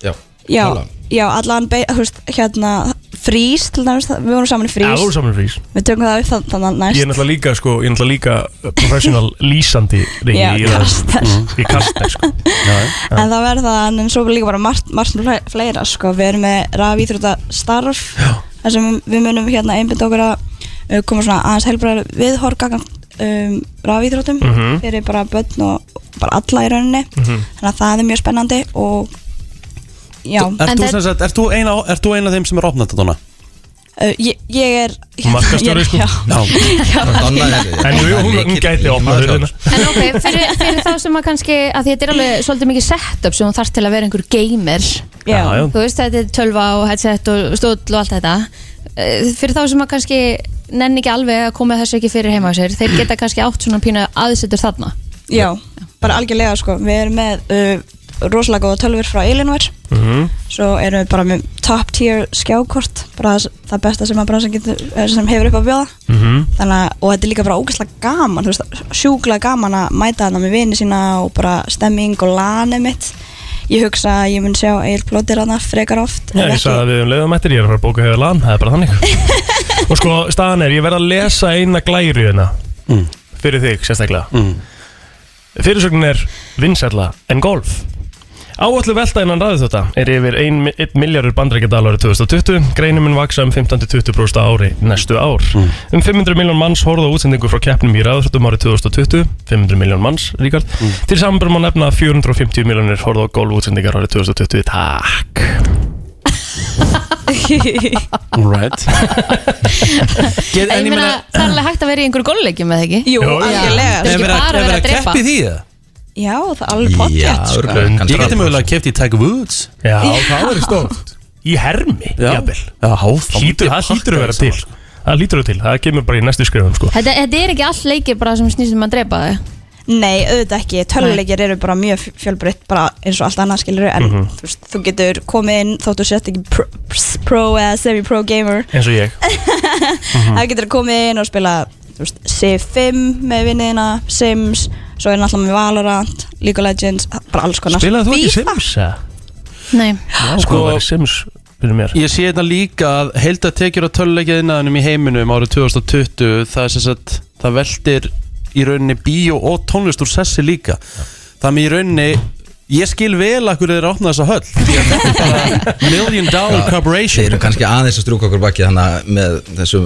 Já, Já. Já allan, þú veist, hérna Frís, til dæmis, við vorum saman í Já, frís þú er saman frís Við tökum það upp þann- þannig Ég er næst náttúrulega líka, sko, ég er náttúrulega líka professional lýsandi í, Já, í, kastar. í kastar, sko. En það verður það, en svo er líka bara margt, margt fle- fleira sko. Við erum með rafíþrótta starf þar sem við munum hérna einbynd okkur að uh, koma svona aðeins heilbræður viðhorga um, rafíþróttum Mhm. fyrir bara börn og bara alla í rauninni. Þannig að það er mjög spennandi og já, Ert þú, það- ert, þú eina, af þeim sem er opnað þetta donna? uh, ég, ég er Markaðsstjóri, sko. já, Já, Donna er En jú, hún, hún gæti opnað En ok, fyrir, fyrir þá sem að kannski að því þetta er alveg svolítið mikið setup sem þú þarfst til að vera einhver gamer. Já, Já. Þú veist, þetta er tölva og headset og stóll og allt þetta. Eh, Fyrir þá sem að kannski nenni ekki alveg að koma þessu ekki fyrir heima á sér þeir geta kannski átt svona pínu aðsettur þarna. Já, bara algjörlega sko. Við erum með uh, rosalega góða tölfur frá Alienware. Mhm. svo erum við bara með top tier skjákort bara það, besta sem að bransan getur eh, sem hefur upp að bjóða. Mhm. þannig að, og þetta er líka bara ógæslega gaman þú veist, sjúklega gaman að mæta þarna með vini sína og bara stemming og lani mitt. Ég hugsa að ég mun sjá Egil Plóter hana frekar oft Já, ég sagði að við um leiðamættir, ég er að fara að bóka hefur lan, það er bara þannig. Og sko, staðan er, ég verð að lesa eina glæru hérna. Fyrir þig, sérstaklega. Mm. Fyrirsögnin er vinsælla en golf Áallu velta innan ræðu þetta er yfir 1 miljardur bandrækjadal árið 2020 Greinum mun vaksa um 15-20% á ári næstu ár. Um 500 miljón manns horfðu á útsendingu frá keppnum í ræðuþjóttum árið 2020 500 miljón manns, Ríkard. Til samanbjörn má nefna að 450 miljónir horfðu á golfútsendingar árið 2020 Takk. Right. Get, Ég meina, það er alveg hægt að vera í einhverju góluleikjum eða ekki? Jú, jú. algjörlega. Það er ekki verið bara að- keppi því það? Já, það er alveg Já, potjett sko. Ég geti mögulega keppt í Tiger Woods. Já, það verður stórt. Í hermi, jafnvel. Það hlýtur að vera til. Það hlýtur að til, það kemur bara í næstu skrifum sko. Þetta, þetta er ekki all leikir bara sem snýst um að drepa þau Nei, auðvitað ekki, tölvuleikir eru bara mjög fjölbreytt bara eins og allt annað skilur en Mhm. þú, veist, þú getur komið inn þóttu sett ekki pro, pro eða semi-pro gamer. Eins og ég. Það getur komið inn og spila veist, Civ 5 með vinniðina Sims, svo er náttúrulega með Valorant League of Legends, bara alls konar. Spilaði þú ekki? Sims? eða? Nei, Já, Sko- sko, Sims fyrir mér? Ég sé þetta líka að heilda tekjur á töluleikjaðinnaðinum í heiminum árið 2020 það er sem sagt það veltir í rauninni bíó og tónlist úr sessi líka. Þannig í rauninni ég skil vel að hverju þeir opna þessa höll. Er million dollar Þeir corporation. Eru kannski aðeins að strúka okkur baki þannig með þessum,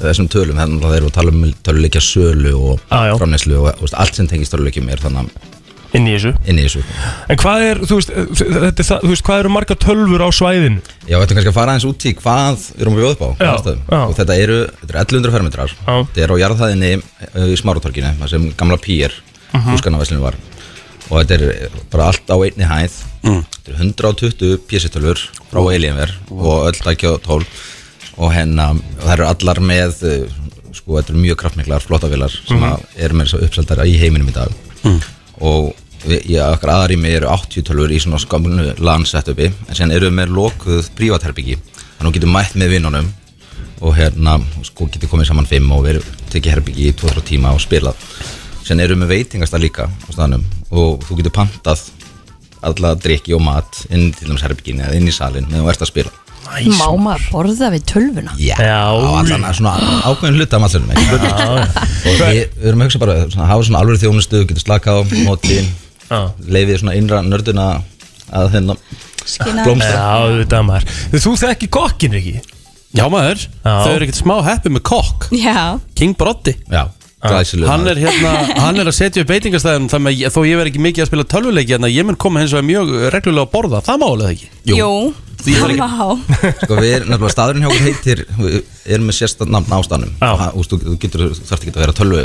þessum tölum þannig að þeir eru að tala um töluleikja sölu og já. framneyslu og veist, allt sem tengist töluleikjum er þannig inn í þessu? Inn í þessu. En hvað er, þú veist, þetta er það, þú veist, hvað eru marga tölfur á svæðinu? Já, þetta er kannski að fara aðeins út í hvað við erum að bjóða upp á Já, og þetta eru, þetta eru 1100 fermetrar. Þetta er á jarðhæðinni uh, í Smáratorkinu þar sem gamla pýr uh Mhm. var. Og þetta er bara allt á einni hæð. Þetta eru 120 pjessitölfur frá Alienware og öll dækja og tól og hennar, og það eru allar með uh, sko, þetta eru mjög kraftmiklar flottavilar sem mm eru með þess að uppsaldara í heiminum í dag. Og við, í okkar aðarými eru 80 tölfur í svona skamlu LAN-setupi en sen eru við með lokuð prívatherbyggi þannig að þú getur mætt með vinnunum og hérna sko getur komið saman fimm og verið tekið herbyggi í 2-3 tíma og spilað. Sen eru við með veitingasta líka á staðnum og þú getur pantað alla drikki og mat inn til þess herbygginu eða inn í salin meðan þú ert að spila Má maður. borða við tölvuna? Já, allan svona ákveðin hluta af matslunum og við, við erum að hugsa bara svona, hafa svona alveg þjónustu, getur slaka á mótin, Já. leifið svona innra nörduna að hérna Skina blómstra. Já, þetta maður. Þú þekki kokkin ekki? Já maður, Já. þau eru ekkert smá heppi með kokk. Já, King Broddi. Já, hann er, hérna, hann er að setja upp veitingastæðum þannig að þó ég verð ekki mikið að spila tölvuleiki en ég mun koma hins vegar mjög reglulega að borða. Það málega ekki? Jú, Því Sko við erum nefnilega staðurinn hjá okkur heitir Við erum með sérstætt nafn ástæðanum Þú, þú, getur, þú þarft ekki að vera tölvu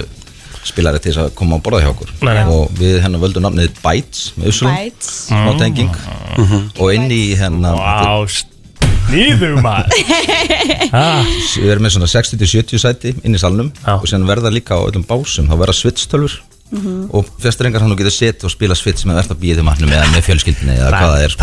spilari til þess að koma að borða hjá okkur. Nei, nei. og við hennar völdum nafnið Bytes með Usulum, Bites. smá tenging. Og inn í hennar Vá, nýðum maður. Ah, við erum með svona 60-70 sæti inn í salnum. Já. og sen verða líka á öllum básum þá verða switch-tölfur og flestir engar hann þú getur sett og spila switch með verðt að býða til matnum eða með fjölskyldinni eða hvað það er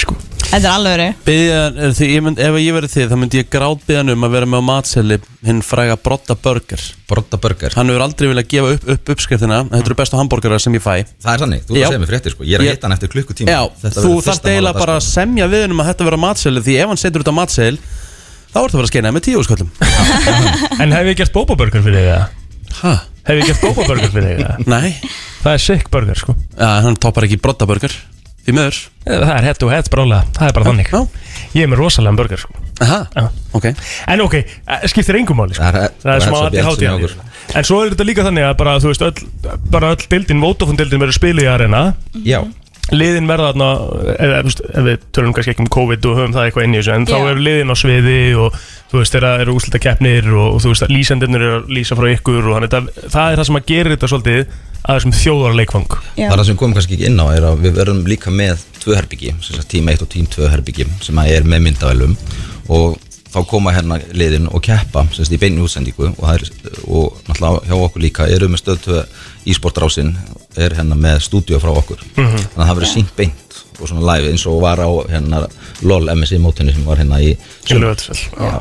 sko. Það Þetta er alveg verið Biðjan, er því, ég mynd, ef ég verið þið þá myndi ég gráð biðjan um að vera með á matseli hinn fræga Brodda Burger Brodda Burger, hann hefur aldrei viljað gefa upp, upp uppskriftina þetta eru bestu hambúrgarar sem ég fæ það er þannig, þú Já. er að segja mér fréttir sko. ég er að Ég- hitta hann eftir klukkutíma Já, Þetta þú verður þarft fyrsta mál á eiginlega bara að dagskrá. semja við hann um að þetta vera á matseli því ef hann setur út á matsel þá ertu að fara að skeina með tíu sköllum En hef ég gert bóbaburger fyrir þig eða? Hæ? Hef ég gert bóbaburger fyrir þig eða? Nei, Það er sick burger sko ja, hann toppar ekki Brodda Burger því meður Það er head to head brálega, það er bara þannig. Já. Ég er með rosalega burger sko. Aha, ok. En ok, eh, skiptir engum máli sko. Það er- Það er smá sem hátíð hjá okkur. En svo er þetta líka þannig að bara, veist, öll, bara öll dildin, Vodafone-dildin verður spilið í arena. Já, Liðin verða þarna, eða, þú veist, ef við tölum kannski ekki um COVID og höfum það eitthvað inn í þessu En þá Já. eru liðin á sviði og þú veist, þeirra eru úslita keppnir og, þú veist, lýsendirnir eru að lýsa frá ykkur og þannig að það er það sem að gera þetta svolítið að þessum þjóðarleikfang Já. það er það sem við komum kannski ekki inn á er að við verðum líka með tvö herbyggi, sem sagt tím 1 og tím 2 herbyggi sem að er með myndavælum og þá koma hérna liðin og keppa sem sagt í beinu útsendingu og, það er, og náttúrulega hjá okkur líka eru með stöð 2 e-sportrásin er hérna með stúdíu frá okkur. Þannig að það verður sínt beint og svona live eins og var á hérna LOL MSI mótinu sem var hérna í sumar.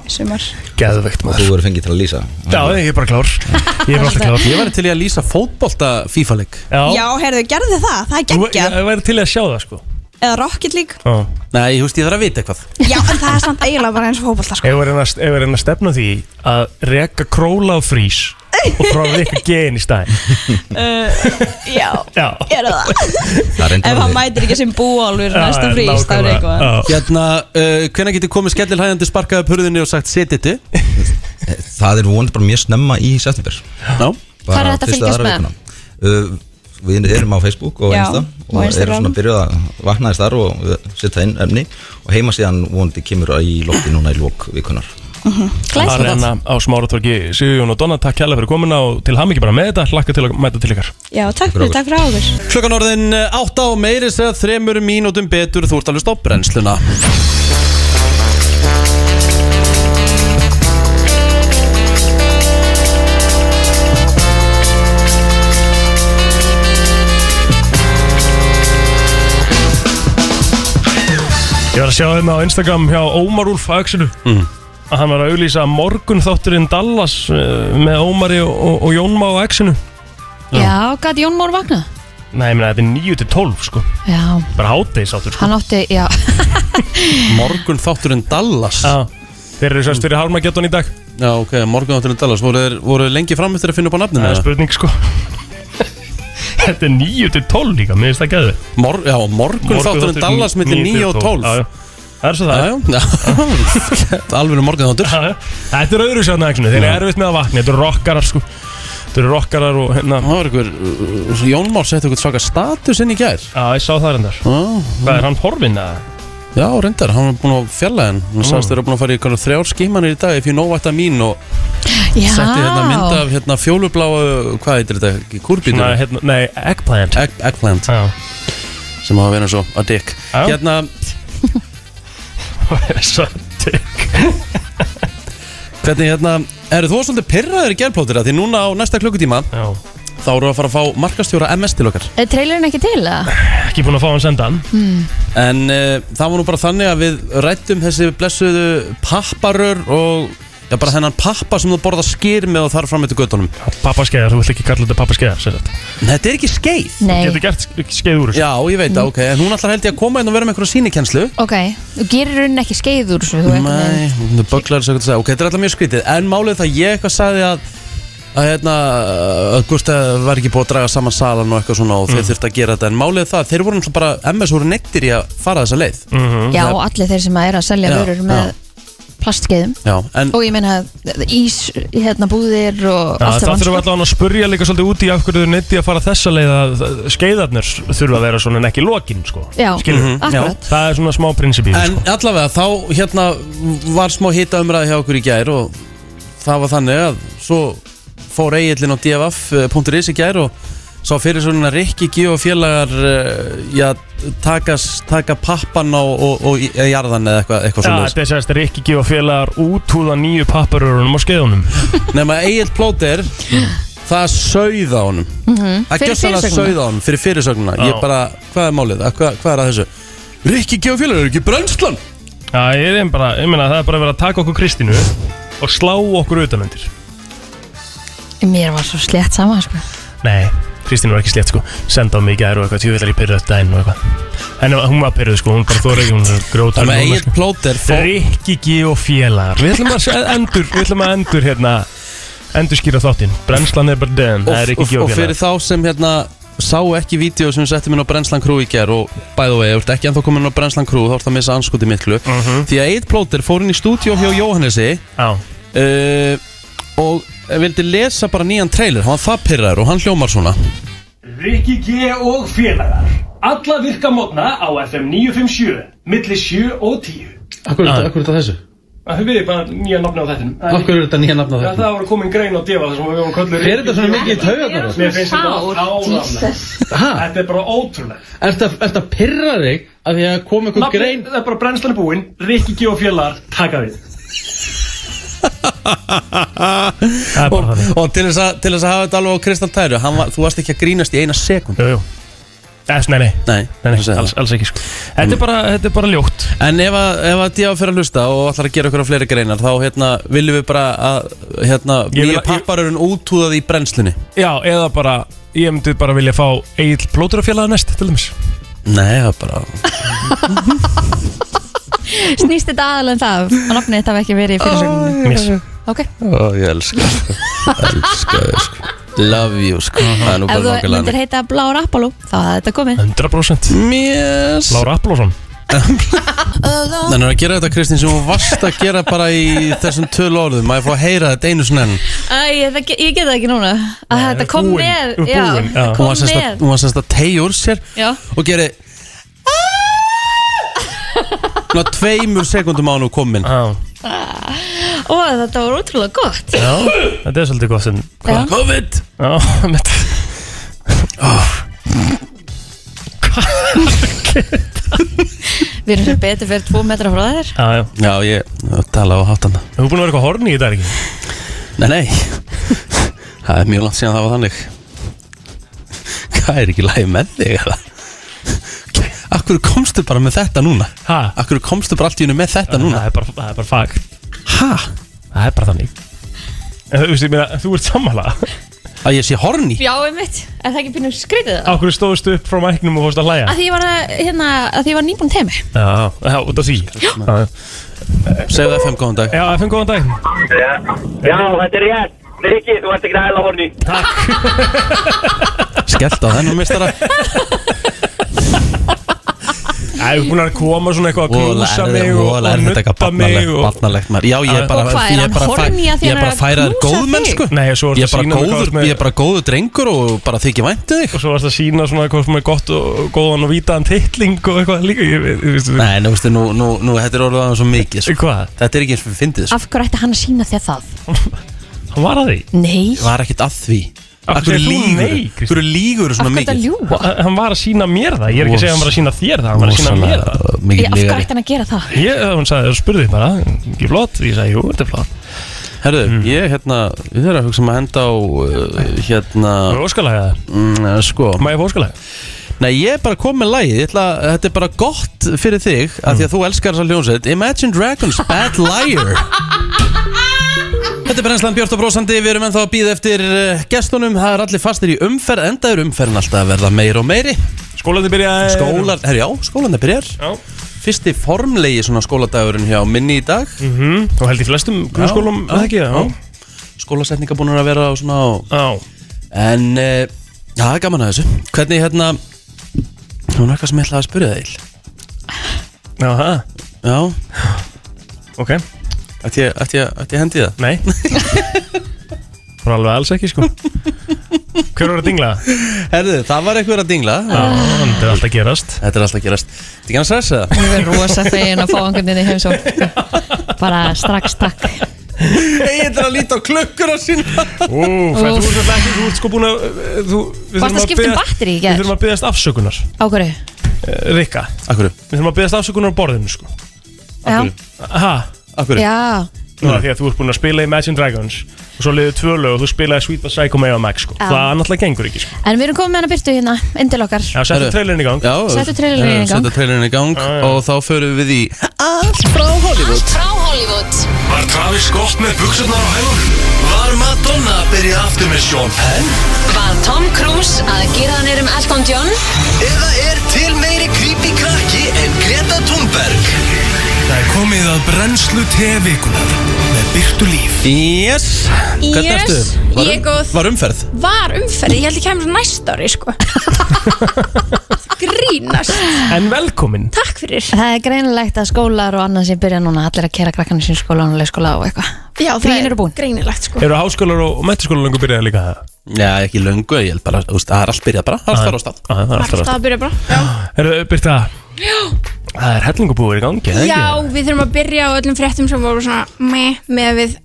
Sumar. Geðveikt og maður. þú verður fengið til að lýsa. Já, ég er bara klár. Ég er bara alltaf klár. Ég væri til að lýsa fótbolta FIFA-leik Já, heyrðu, gerðu þið það, það er geggjað. Ég væri til að sjá það sko. Eða Rocket League. Já. Nei, þú veist, ég þarf að vita eitthvað. Já, en það er samt eiginlega bara eins og fótbolta sko. Ef við erum að, stefna því að reka króla á frís og frá reka gen í stæðin uh, Já, Já. Gerðu það. Það Ef hann mætir ekki sem búálfur Já, næsta frís, það er eitthvað. Hérna, uh, hvenær getur komið skellilhæðandi sparkað upp hurðinni og sagt setiti? það er vonandi bara mjög snemma í september. Já. Hvar er hægt að fylgjast með? Uh, Við erum á Facebook og Insta og og erum svona að byrja að vakna þess þar og setja inn efni. Og heima síðan vonandi kemur í lofti núna í lók vikunar Glæsilegt. Arena á smáratorki Sigurjón og Donna, takk kjærlega fyrir komuna og til hamingi bara með þetta, hlakka til að mæta til ykkar. Já, takk fyrir, takk fyrir áður Klukkan orðin 8 á meiri segja þremur mínútum betur. Þú ert alveg stopp brennsluna Ég var að sjá hérna á Instagram hjá Ómar Úlf Axelu Mhm. Að hann var að auglýsa morgun þátturinn Dallas uh, með Ómari og, og, og Jónma á Axinu Já, gæti Jón Mór vakna? Nei, ég meina þetta er 9 til 12 sko. Já, bara háttegis áttur sko. Hann átti, já. Morgun þátturinn Dallas? Já, Þeir eru sérst fyrir Harmageddon í dag. Já, ok, morgunátturinn Dallas. Voru, þeir- voru þeir lengi fram eftir að finna upp á nafninu? Það er eða? spurning sko. Þetta er 9 til 12 líka, mér finnst það gæði Mor Já, morgun þátturinn Dallas millir 9 og 12 Já, já. Það er svo það? Alveg morgun þáttur. Já, já. Þetta er öðru sérna Þeir eru erfitt með að vakna, þetta eru rockarar sko. Þetta eru rockarar og hérna. Það var einhver, uh, Jón Már setti einhvern svaka status inn í gær. Já, ég sá það reyndar. Hvað er hann horfinn eða? já reyndar, hann var búin að fjalla henn Hann sagðist þeirra búin að fara í einhvern þrjár skímanir í dag If you know what I mean Og Já, setti hérna mynd af hérna fjólubláu Hvað heitir þetta? Svona, Kúrbítur? hérna, nei, eggplant. Egg, eggplant. Já. Sem hafa verið svo a dick. Hérna, hvernig hérna Eru þú svolítið pyrraður í gerplótir Því núna á næsta klukkutíma Já. Þá eru að fara að fá markastjóra MS til okkar. Er trailerin ekki til það? Ekki búin að fá hann senda hann En uh, það var nú bara þannig að við rættum þessi blessuðu papparör og já, bara þennan pappa sem þú borða skýr með og þar fram eftir göttunum. Pappaskeiðar, þú vilt ekki kalla þetta pappaskeiðar sér þetta Þetta er ekki skeið. Nei, Getur gert skeið úr þessu. Já, ég veit það, ok, en hún ætlar held ég að koma inn og vera með einhverja sínikenslu. ok, þú gerir raunin ekki skeið úr þessu þú veginn- Nei, hún er böglar þess að segja, ok, þetta er alltaf mjög skrítið, en málið er það ég eitthvað sagði að að hérna, að Gustaf var ekki búið að draga saman salan og eitthvað svona og þeir þurfti að gera þetta. En málið er það, þeir voru náttúrulega bara MS voru neittir í að fara þessa leið. Já, og allir þeir sem er að selja vörur með plastskeiðum. Já, en og ég meina ís, hérna búðir og Já, allt það saman, þurfum við allavega að spurja líka svolítið út í af hverju þau neytti að fara þessa leið að skeiðarnir þurfa að vera svona en ekki lokin sko. Já, Skilur Mhm, akkurat. Það er svona smá prinsipí En sko. allavega þá hérna var smá hita umræði hjá okkur í gær og það var þannig að svo fór eigillin á dff.is í gær og sá fyrir svona Rikki G og félagar uh, já, taka, taka pappan á, og, og, og jarðan eða eitthvað, eitthvað Já, svona þetta er sérst Rikki gefa félagar út húða nýju papparörunum á skeiðunum. Nema Egil Plóter það á honum. Það Mhm. Fyrir gjössalega á honum fyrir fyrirsögnuna ég bara, hvað er málið, hvað, hvað er að þessu? Rikki G og félagar, er ekki brennslan. Já, ég, er bara, ég meina það er bara verið að taka okkur Kristínu og slá okkur utanundir. Mér var svo slett sama sko. Nei, Kristín var ekki slétt sko. Senda á mig í gær og eitthvað, tjóðvillar í pyrröð dæn og eitthvað. En hún var pyrröð sko, hún bara þóra ekki, hún er grótar þannig að Egil Plóter fór Rikki G og félagar. Við ætlum að endur, við ætlum að endur hérna Endur skýra þáttinn. Brennslan er bara döðan, það er Rikki G og, og og fyrir félagar. þá sem hérna sá ekki vídeo sem við settum inn á Brennslan Crew í ger og by the way, þú ert ekki ennþá komin inn á Brennslan Crew þá ert það að missa anskoti miklu. Mhm. því að Eid Plóter fór inn í stúdíó hjá Jóhannesi uh, og vildi lesa bara nýjan trailer. Hann var það pyrraður og hann hljómar svona. Rikki G og félagar. Alla virka mótna á FM 957 Milli 7 og 10 Akkur er þetta þessu? Það við bara nýja nafni á þettinum Akkur er þetta nýja nafn á Já, það var komin grein á defa þar sem við höfum kallur Er þetta svona mikið í taugarnar? Mér finnst þetta áramlega Þetta er bara ótrúlega Er þetta að pyrra þig að því að koma Nafni, það er bara brennslan búinn. Rikki G og félagar, taka við og, og til, þess að, til þess að hafa þetta alveg á Kristall Tæru var, þú varst ekki að grínast í eina sekund Jú, jú. Æs, nei, nei, Nei, nei, alls, alls ekki sko. Þetta er bara, þetta er bara ljótt. En ef að, ef að Díá fyrir að hlusta og ætlar að gera okkur á fleiri greinar þá hérna, viljum við bara að hérna, nýja papparurinn útúðað í brennslunni. Já, eða bara, ég myndi bara vilja fá Egil plóturafélaga næst, til dæmis. Nei, það er bara Snýst þetta aðalega um það? Að nafnið þetta hafi ekki verið í fyrirsögninni Yes. Ok, Ó, ég elska það, sko. Elska þau sko. Love you sko. Það er nú ef bara þú nokkuð myndir heita Blár Apollo þá hafði þetta komið. 100% Mjess. Lára Applósson Þannig að gera þetta Kristín sem þú varst að gera bara í þessum tölu orðum. Má ég fá að heyra þetta einu svona enn? Æ, ég, það, ég get það ekki núna. Að þetta kom búin, með þú er já, búin, já. Hún kom var semst að- með. hún var semst að tegja úr sér. Já. Og geri Ná tveimur sekundum á hann og komin Já, Ó, þetta var ótrúlega gott. Já, þetta er svolítið gott en Já. COVID? Já, mitt Við erum sem betur fyrir tvo metra frá þér. Já, já. Já, ég tala á háttana Þú er búin að vera eitthvað horni í þetta ekki? Nei, nei. Það er mjög langt síðan það var þannig. Hvað er ekki lægi með þig eða? Akkur komstu bara með þetta núna? Ha? Akkur komstu bara allt í hennu með þetta núna? Það er bara, það er bara fag Hæ? Það er bara þannig En þú veist, ég meina, þú ert sammála Að ég sé horny Já, einmitt Er það ekki byrjum skrítið það? Akkur stóðstu upp frá mæknum og fórst að hlæja Að því ég var, að, hérna, að því ég var nýbúin temi Já, já, út af því Já, Segðu FM góðan dag já FM góðan dag Já, þetta er rétt. Rikki, þú ert ekki ræðilega horni. Skellt á þennan mistara Það er búin að koma svona eitthvað að knúsa mig og, eitthvað nutta mig barnalegt og... barnalegt maður Já, ég er bara ég að er bara að færa að þér góð mennsku Nei, svo Ég er að bara góður er drengur og bara þykir væntu þig Og svo varst að sína svona eitthvað sem er gott og góðan og vítaðan titling og eitthvað líka Nei, nú veistu, nú, nú, nú, þetta er orðið aðeins svo mikið sko. Hvað? Þetta er ekki eins fyrir fyndið sko. Af hverju ætti hann að sína þér það? Hann var að því Nei Var ekkert að því Akkur þú lígur? Akkur lígur svona hverju ætti að mikið ljúa? Hann var að sína mér það, ég er ekki að segja að hann var að sína þér það Hann var að sína mér það. mikið lígari ætti hann að gera það? Ég, hún sagði, spurði þig bara, ekki flott? Ég sagði, jú, þetta er flott. Herðu, Mm. ég hérna Við erum að hugsa um að henda á uh, Hérna Það er mm, Sko. Má ég fá óskalega Nei, ég er bara komið ætla, Þetta er bara gott fyrir þig af Því að þú elskar þessa hljónsveit Imagine Dragons, Bad Liar Þetta er brennslan Björn og Brósandi Við erum ennþá að býða eftir uh, gestunum. Það er allir fastir í umferð Enda er umferðin alltaf að verða meir og meiri. Skólandi byrjaði Skólar, herri já, skólan er byrjar. Já. Fyrsti formlegi svona skóladagurinn hjá minni í dag. Mhm, Og held í flestum Já, eða ekki, já. Skólasetninga búin að vera og svona og, Já, En uh, Já, það er gaman að þessu. Hvernig hérna Nú er eitthvað sem ég ætlaði að spyrja þig ætti ég, ætti ég, ætti ég hendi það? Nei. Hún alveg alls ekki, sko. Hver var að dingla? Herðu, það var eitthvað að dingla. Já, þetta er alltaf gerast. Þetta er alltaf gerast. Þetta er ekki að stressa það Ég verður rosa fegin að fá einhvern veginn í heimsók Bara strax takk. Ég er að líta á klukkur og sinna Ú, fæ, þú ert ekki, þú ert sko búin að uh, þú, við Varst að skipta um biðja- batteri í Við gær? þurfum að byggast afsökunar. Á hverju? uh, Rikka, Akkur, við þurfum að byggast afsökunar á borðinu, sko. Já, Ha, akkur já Nú, því að þú ert búin að spila Imagine Dragons og svo liðið tvö lög og þú spilaði Sweet But Psycho Mega Max, sko Já. Það náttúrulega gengur ekki, sko En við erum komið með hana byrtu hérna, inn til okkar Já, settu Herru. trailerin í gang Já, Settu trailerinn í gang. Settu trailerinn í gang Já, já. Og þá förum við í Allt frá Hollywood Frá Hollywood Var Travis Scott með buksurnar á hælunum? Var Madonna að byrja aftur með Sean Penn? Var Tom Cruise að gera hann um Elton John Eða er til meiri creepy krakki en Greta Thunberg? Það er komið að brennslu tevikunar með byrtu líf. Yes. Hvernig Yes, ertu? Var, ég er góð. var umferð? Var umferð, ég held ég kemur svo næsta ári sko. Grínast. En velkomin. Takk fyrir. Það er greinilegt að skólar og annað sem byrja núna Allir að kera krakkarnir sín skóla og leikskóla og eitthvað. Já, það er eru búin. greinilegt sko. Eru háskólar og mættiskólar lengur byrjaði líka? Það? Já, ekki löngu Ég held bara, þú veist, það er allt byrjað bara. Allt fara á stað. Það er alltaf Alltaf að byrja bara. Já, Eru, Birta Það er hellingubúður í gangi, eða Já ekki? við þurfum að byrja á öllum fréttum sem voru svona meh með við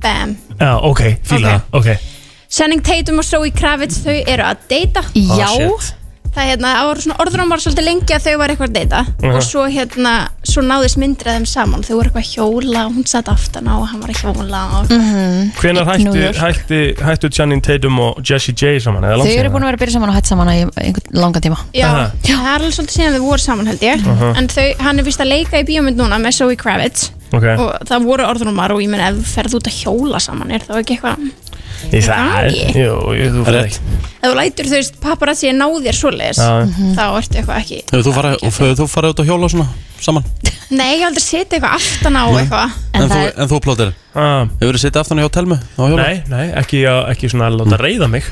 bam. Já, ok, fíla ok. Senning Tatum og Zoe Kravitz þau eru að deyta Já, shit. Það hérna, það voru svona orðrumar svolítið lengi að þau var eitthvað að deyta. Mhm. og svo hérna, svo náðist myndir af þeim saman. Þau voru eitthvað að hjóla, hún satt aftan á og hann var að hjóla og Hvenær hætti, Knúður. hætti, hættu Channing Tatum og Jessie J saman? þau eru búin að vera að byrja saman og hætt saman í einhvern langan tíma. Já, það er alveg svolítið síðan þau voru saman held ég. En þau, hann er vist að leika í bíómynd núna með Zoe Kravitz. Ok, Og það voru orðrumar og ég menn ef þú ferð út að hjóla saman Er þá ekki eitthvað í það gangi? Jú, jú, þú fyrir ekki Ef þú lætur þú veist paparazzi að ná þér svoleiðis. Þá ertu eitthvað ekki Hefur þú farið hefur þú farið út á hjóla svona saman? Nei, ég hef aldrei setið eitthvað aftan á eitthvað. En En, þú, það er, en þú plótir ah, Hefur þú sittið aftan hjá Telmu? Á hjóla? Nei, nei, ekki, að- ekki svona að láta reyða mig.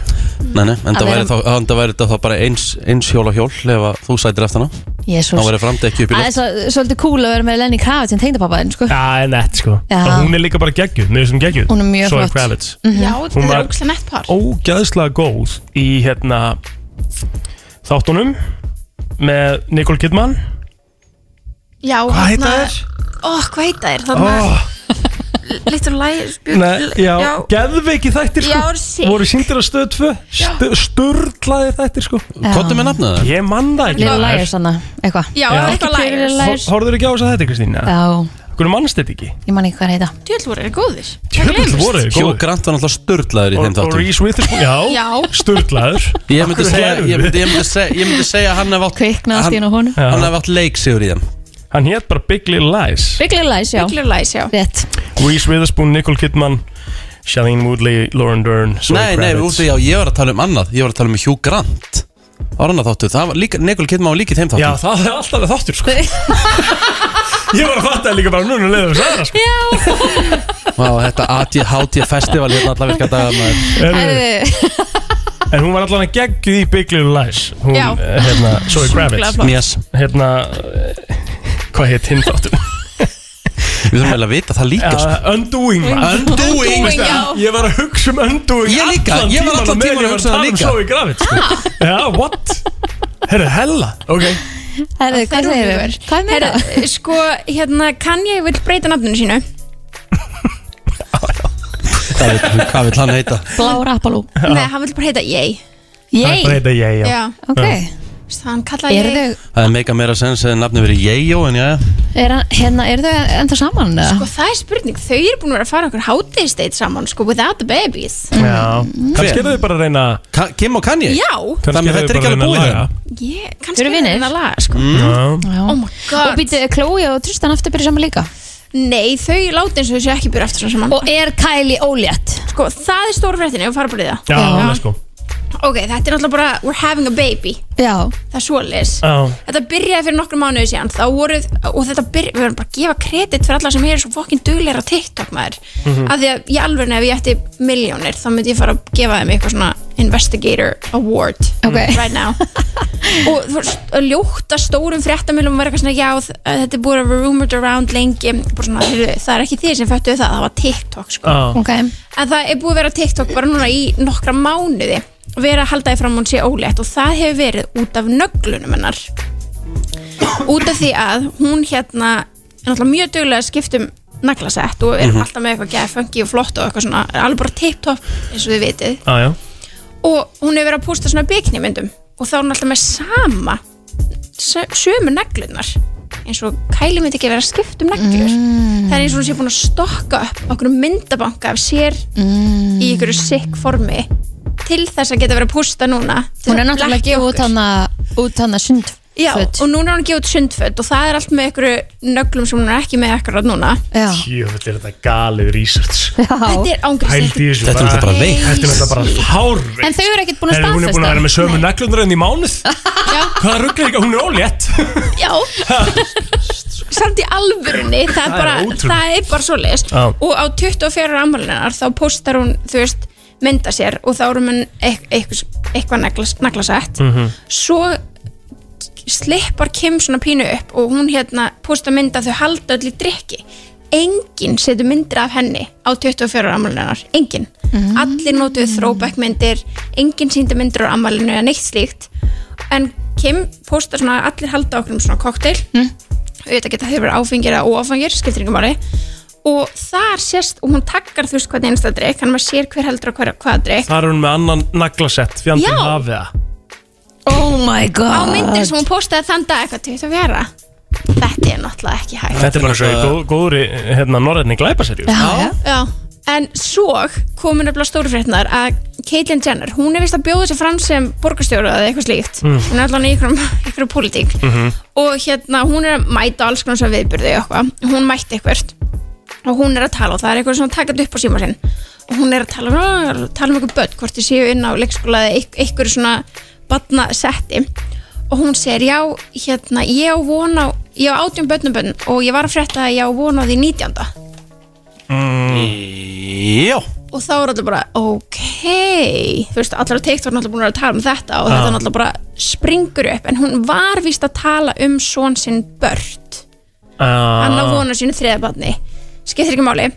Nei, nei, en Að það væri, vera- þá, en það væri þetta þá bara eins, eins hjóla hjól ef að þú sætir eftir hana jésús þá væri framdekki upp í Það er loft. svo, svolítið cool að vera með Lenny Kravitz en tengdapappaðinn, sko. Já, nett sko. Já. Og Hún er líka bara geggjuð, mér finnst hún geggjuð. Hún er mjög Zoe flott. Kravitz. Já, Hún þetta var- er ógæslega nett par. Ógæðslega góð í hérna Þáttunum Með Nicole Kidman Já, Hvað heita þarna- þér? Ó, hvað heita þér? Þannig Oh, Little Liars nei, já, já. geðveiki þættir sko. Já, sick. Voru síndir að stöð 2 Stu, Sturlaði þættir sko. Kottu með nafnið það? Ég man það ekki. Little Liars, þannig, eitthvað. Já, Little Liars. Horður ekki á þess að þetta Kristín? Já, Hvernig mannst þetta ekki? ég man ekki hvað það heita. Djöld voru þeir góðir. Tjöfull voru þið Hugh góð Grant var náttúrulega sturlaður í þeim Og, og þáttum. Reese Witherspoon, já. Sturlaður. Ég myndi segja, hlærðu? ég myndi, ég myndi segja, ég myndi segja að hann hef átt Kviknaði allt í hann, hennu honum. Hann hef átt leiksigur í þeim Hann hétt bara Big Little Lies. Big Little Lies, já. Little Liars, já. Rétt. Reese Witherspoon, Nicole Kidman Shailene Woodley, Lauren Dern Zoe Nei, nei, Kravitz. úti, já, ég var að tala um annað. Ég var að tala um Hugh Grant. Var annað þáttur, það var líka, Nicole Kidman var líka í þeim þáttur Já, það er alltaf alveg þáttur sko. Ég var að fatta það líka bara núna leiðum við það sko. Vá, þetta ADHD festival hérna alla virka dagar maður. Herðu, En hún var allavega geggjuð í Big Little Lies. Hún, Já. eh, hérna, Zoe Kravitz. flott. Yes. Hérna, eh, hvað heit hinn þáttur? Við þurfum vel að vita það líka sko. Uh, undoing. Undoing, Veistu, já. Ég var að hugsa um Undoing Ég líka, allan ég var allan tímann á meðan tímann að ég var hugsa það tala um líka. Sko. Já, what? Herru, hella Ok herðu, hvað segir þau? Hvað meira? Herra, sko, hérna, kann ég vil breyta nafninu sínu? Hvað vill- Hvað vil hann heita? Blár Apollo Nei, hann vil bara heita Yay Yay? Það heita ég, já Já, Ok, hann kallaði eru Yay þau, Það er mega meira sens eða nafni verið Yeyo en já. Er, hann- hérna, eru þau ennþá saman? eða? Sko, það er spurning, þau eru búin að vera að fara okkur hátíðsteit saman, sko, without the babies. Já, kannski eru þau bara að reyna Ka Kim og Kanye? Já, Þannig að þetta er þau ekki að alveg búið að þeim ég, kannski Eru vinir? að laga, sko. Já. Já. Oh my god. Og býtu, Chloe og Tristan aftur byrja saman líka? Nei, þau láti eins og þau séu ekki byrja aftur saman. Og er Kylie ólétt? Sko, það er stóra fréttinni og fara bara í það. Já, alveg sko Ok, þetta er náttúrulega bara We're having a baby Já Það er svoleiðis Já. Þetta byrjaði fyrir nokkrum mánuði síðan Þá voruð, og þetta byrjaði, við verðum bara að gefa kredit fyrir alla sem eru svo fokkin dugleira á TikTok maður Mhm. Af því að í alveg ef ég ætti miljónir þá myndi ég fara að gefa þeim eitthvað svona Investigator Award Ok. right now og þú veist, að ljóta stórum fréttamilum var eitthvað svona, já, þetta er búið að vera rumored around lengi bara svona, það er ekki þið sem föttuðu það, það var TikTok sko. Já. Ok en það er búið að vera TikTok bara núna í nokkra mánuði vera að halda því fram hún sé ólétt og það hefur verið út af nöglunum hennar. Út af því að hún hérna er náttúrulega mjög duglega að skiptum naglasett og er Mhm. alltaf með eitthvað geða funky og flott og eitthvað svona, er alveg bara tip-top eins og þið vitið. Já, já. Og hún hefur verið að pústa svona biknimyndum og þá er hún alltaf með sama sö- sömu neglunar eins og Kylie myndi ekki vera að skipta um neglur. Það er eins og hún sé búin að stokka upp okkur myndabanka af sér í ykkur sikk formi til þess að geta verið að pústa núna. Hún er náttúrulega að gefa út hana út hana sundföt. Já, og núna er hún að gefa út sundföt og það er allt með ykkur nöglum sem hún er ekki með akkurat núna. Já, Jöfnveld er þetta galið research. Þetta er þessu Þetta er náttúrulega bara veikt. Þetta er náttúrulega bara hárveikt En þau eru ekkert búin að Herru, Hún er búin að vera með sömu neglunar enn í mánuð. Já. Hvað rugglir ekki, hún er ólétt. Já. Samt í alvörunni Það er bara, er bara svoleiðis. Já. Og á 24 ammalinar þá postar hún, þú veist, mynda sér og þá erum hún eitthvað, eitthvað neglas, naglasett. Mhm. Svo slippar Kim svona pínu upp og hún hérna posta mynda þau halda öll í drikki Enginn setur myndir af henni á 24 ammalinar, enginn. Allir notuðu throwback myndir enginn síndi myndir á ammalinu eða neitt slíkt. En Kim postar svona allir halda okkur um svona kokteil mm. auðvitað geta þeir verið áfengir eða óáfengir skiptir ykkur máli og þar sést, og hún takkar þú veist hvað einsta drikk, hann maður sér hver heldur á hver, hvaða drikk Það er hún með annan naglasett Fjandinn Já. hafið það. Oh my god. Á myndir sem hún postaði þann dag eitthvað til að vera. Þetta er náttúrulega ekki hægt. Þetta er bara svo í góð, góðri hérna, norrætni glæpaserju Já, Já, en svo komin nefnilega stóru fréttnar að Caitlyn Jenner, hún er vist að bjóða sér fram sem borgarstjóru eða eitthvað slíkt. Mm. hún er allan í ykkur, ykkur pólitík. Mhm. og hérna hún er að mæta alls konar svona viðbyrði og eitthvað, hún mætti eitthvað og hún er að tala og það er eitthvað svona takat upp á síma sinn. Og hún er að tala, um, tala um eitthvað börn hvort þið séu inn á leikskóla eða eit- eitthvað svona batna setti og hún segir já, hérna ég á von á, ég á átjum börnum börn og ég var að frétta að ég á von á því 19. Já. Og þá er allir bara, ok. Þú veist, allir á TikTok er náttúrulega búin að vera að tala um þetta og þetta náttúrulega bara springur upp. En hún var víst að tala um svon sinn börn. Hann á Ah. vona sínu þriðabatni skiptir ekki máli.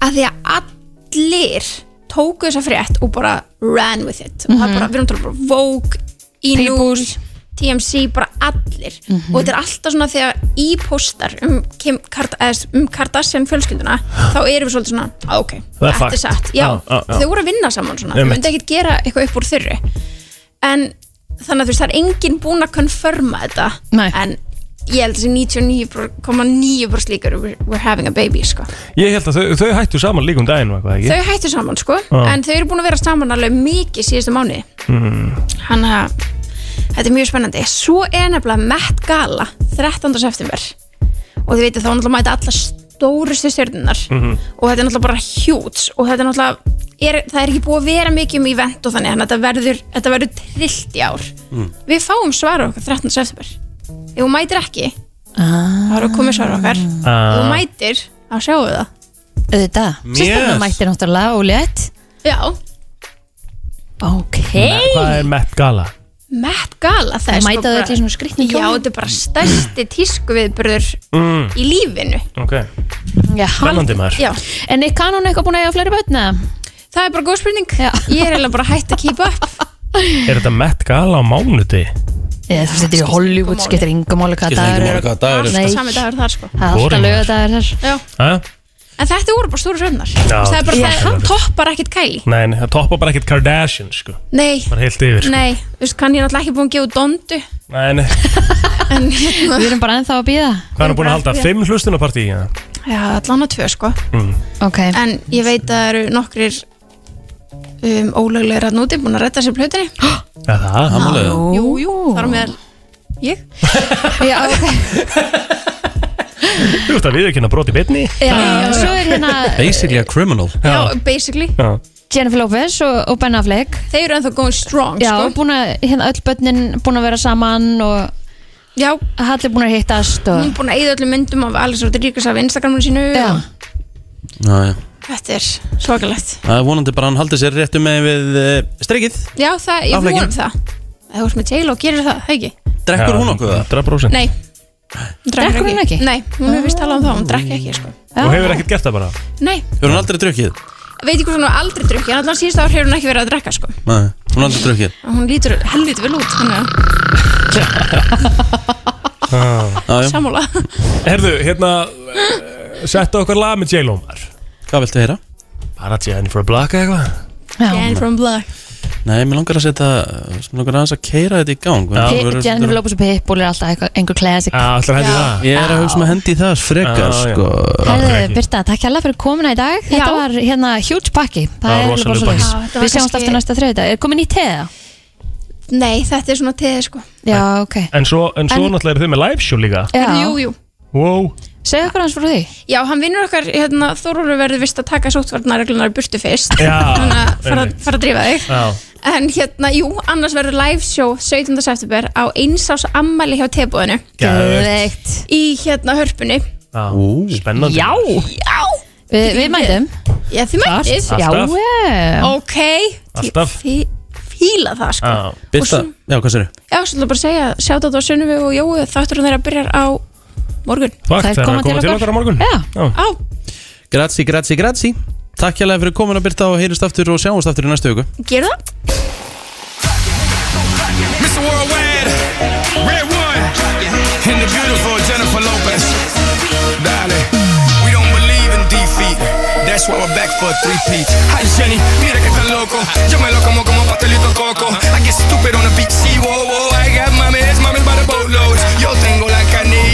Að því að allir tóku þessa frétt og bara ran with it. Og það Mhm. bara, við erum að tala bara Vogue, E-News TMC, bara allir. Mhm. og þetta er alltaf svona þegar í postar um, Kim Kard eða um Kardashian fjölskylduna þá erum við svolítið svona, að ok, þetta er satt. Já, já, já. þau voru að vinna saman svona. Þau myndi ekkert gera eitthvað upp úr þurru. En þannig að þú veist, það er enginn búin að konfirma þetta. Nei. en ég held þessi 99,9% líkur we're, we're having a baby sko. Ég held að þau, þau hættu saman líkum daginn og eitthvað ekki þau hættu saman sko Já. en þau eru búin að vera saman alveg mikið síðustu mánuði mm. hann að þetta er mjög spennandi svo er nefnilega Met Gala 13. september og þið veitir þá náttúrulega mæta alla stórustu stjörnunar Mhm. og þetta er náttúrulega bara hjúts og þetta er náttúrulega er, það er ekki búið að vera mikið um event og þannig þannig að þetta verður, þetta verður trillt í ár Mm. við fáum svara okkar 13. september ef hún mætir ekki ah. þá komið svara okkar. Ah. ef hún mætir, þá sjáum við það. Auðvitað, sérstaklega Yes. mættir náttúrulega og létt já, Ok. Hvað er Met Gala? Met Gala það er sko Mæta þau bara- öll í svona skrýtnum já, þetta er bara stærsti tísku viðburður Mm. í lífinu. Ok, Já, spennandi maður. Já, En er kanón eitthvað búin að eiga fleiri börn eða? það er bara góð spurning. Ég er eiginlega bara hægt að keep up Er þetta Met Gala á mánuði? Eða þú er í Hollywood, skiptir yngur máli hvað Skiptir dagur engu máli hvaða dagur er. Nei, alltaf sami dagur þar sko það er alltaf Boring, lögadagur þar já. Hæ? en þetta voru bara stóru Já, það er bara, Já. það, hann toppar ekkert Kylie Nei, nei, það toppar bara ekkert Kardashian sko nei, Bara heilt yfir sko. nei, þú veist, kann ég náttúrulega ekki búin að gefa út dondu Nei, nei en hérna, Við erum bara ennþá að býða Hvað er hann búin að halda? Fimm hlustunapartí? Ja? já, allan að tvö sko Mm. Ok en ég veit að það eru nokkrir um, ólögleira núti búin að redda sér plötunni. Ja, það, það málega jú, jú, þar á meðal. Ég? Já, ok. Þú veist að við ekki að broti bitni Já, svo er hérna Basically a criminal. Já, basically. Já. Jennifer Lopez og, og Ben Affleck. Þeir eru ennþá going strong Já, sko. búin að, hérna öll börnin búin að vera saman og já, Hallir búin að hittast hún og er búin að eyða öllum myndum af Alex Rodriguez af Instagraminu sínu Já, Já, já. Þetta er svakalegt Það er vonandi bara að hann haldi sér réttu með við uh, streikið já, það, ég Affleckinn. vonum það þú ert með J-Lo, gerir það, það ekki? Drekkur hún okkur það? 100% nei, hún Drekkur hún ekki? nei, hún hefur vist talað um það, hún drekki ekki sko. Og hefur ekkert gert það bara nei, Hefur hún aldrei drukkið? veit ekki hvað hún hefur aldrei drukkið en allan síðust ár hefur hún ekki verið að drekka sko. Nei, hún aldrei drukkið Og hún lítur helviti vel út þannig ah. Já, já. sammála Herðu, hérna uh, Settu okkar lag með J-Lo maður Hvað viltu heyra? Bara Jennifer Black eða eitthvað? Jan from Black Nei, mér langar að setja Mér langar aðeins að keira þetta í gang. Verðum- Jennifer Lopez og Pitbull er alltaf eitthvað, einhver classic. Já, alltaf hendi Já. það. Ég er að hugsa með hendi í það frekar sko. Herðu, ekki. Birta, takk hérlega fyrir komuna í dag. Þetta var hérna huge pakki. Er Við sjáumst aftur næsta þriðdag Er komin í teða? nei, þetta er svona teði sko. Já, ok. En svo, en svo En- náttúrulega eru þau með live show líka. Já, jú, jú. Wow segðu okkur hans frá því. Já, hann vinnur okkar, hérna, Þórólur verður vist að taka sóttvarnarreglunar í burtu fyrst. Já, Þannig að fara, einmitt. fara að drífa þig. Já, En hérna, jú, annars verður live show 17. september á einsás ammæli hjá tebúðinu geðveikt. Í hérna hörpunni. Já, spennandi. Já, Já. Vi, við mætum. Já, þið mættið Já, Alltaf. eh. Ok, Alltaf. þið fíla það sko. Já, Birta, já, hvað sér Já, svo ætla bara að segja, sjátt á þetta á Sunnuvi og Jói Þáttur þeirra byrjar á morgun Takk, þegar koma að koma til okkar. á morgun Já. Á, Grazie, grazie, grazie Takk hérlega fyrir komin að Birta og heyrist aftur og sjáumst aftur í næstu viku gerðu það Mr. Worldwide, Red One, and the beautiful Jennifer Lopez. Dale, we don't believe in defeat. That's why we're back for a three-peat. Hi Jenny, mira que tan loco. Yo me lo como como pastelito coco. I get stupid on the beach, sí, whoa, whoa. I got mames, mames by the boatloads. Yo tengo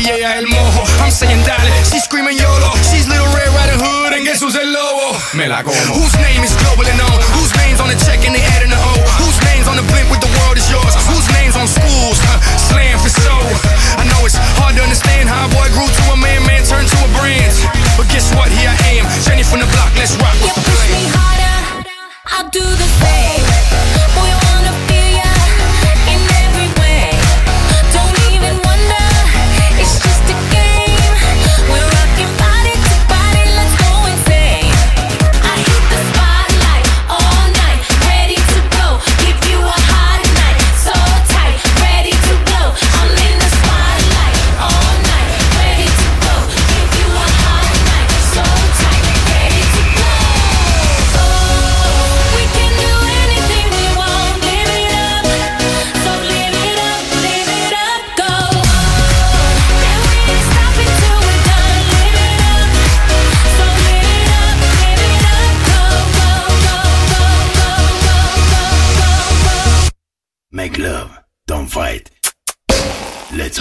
ella el mojo. I'm saying dale, she's screaming YOLO. She's little Red Riding Hood and guess who's el lobo? Me la como. Whose name is global and known? Whose name's on the check and they adding the O? Whose name's on the blimp with the world is yours? Whose name's on schools? Huh, Slam for show. I know it's hard to understand how a boy grew to a man, man turned to a brand. But guess what? Here I am, Jenny from the block. Let's rock. You push me harder, I'll do the same. Boy,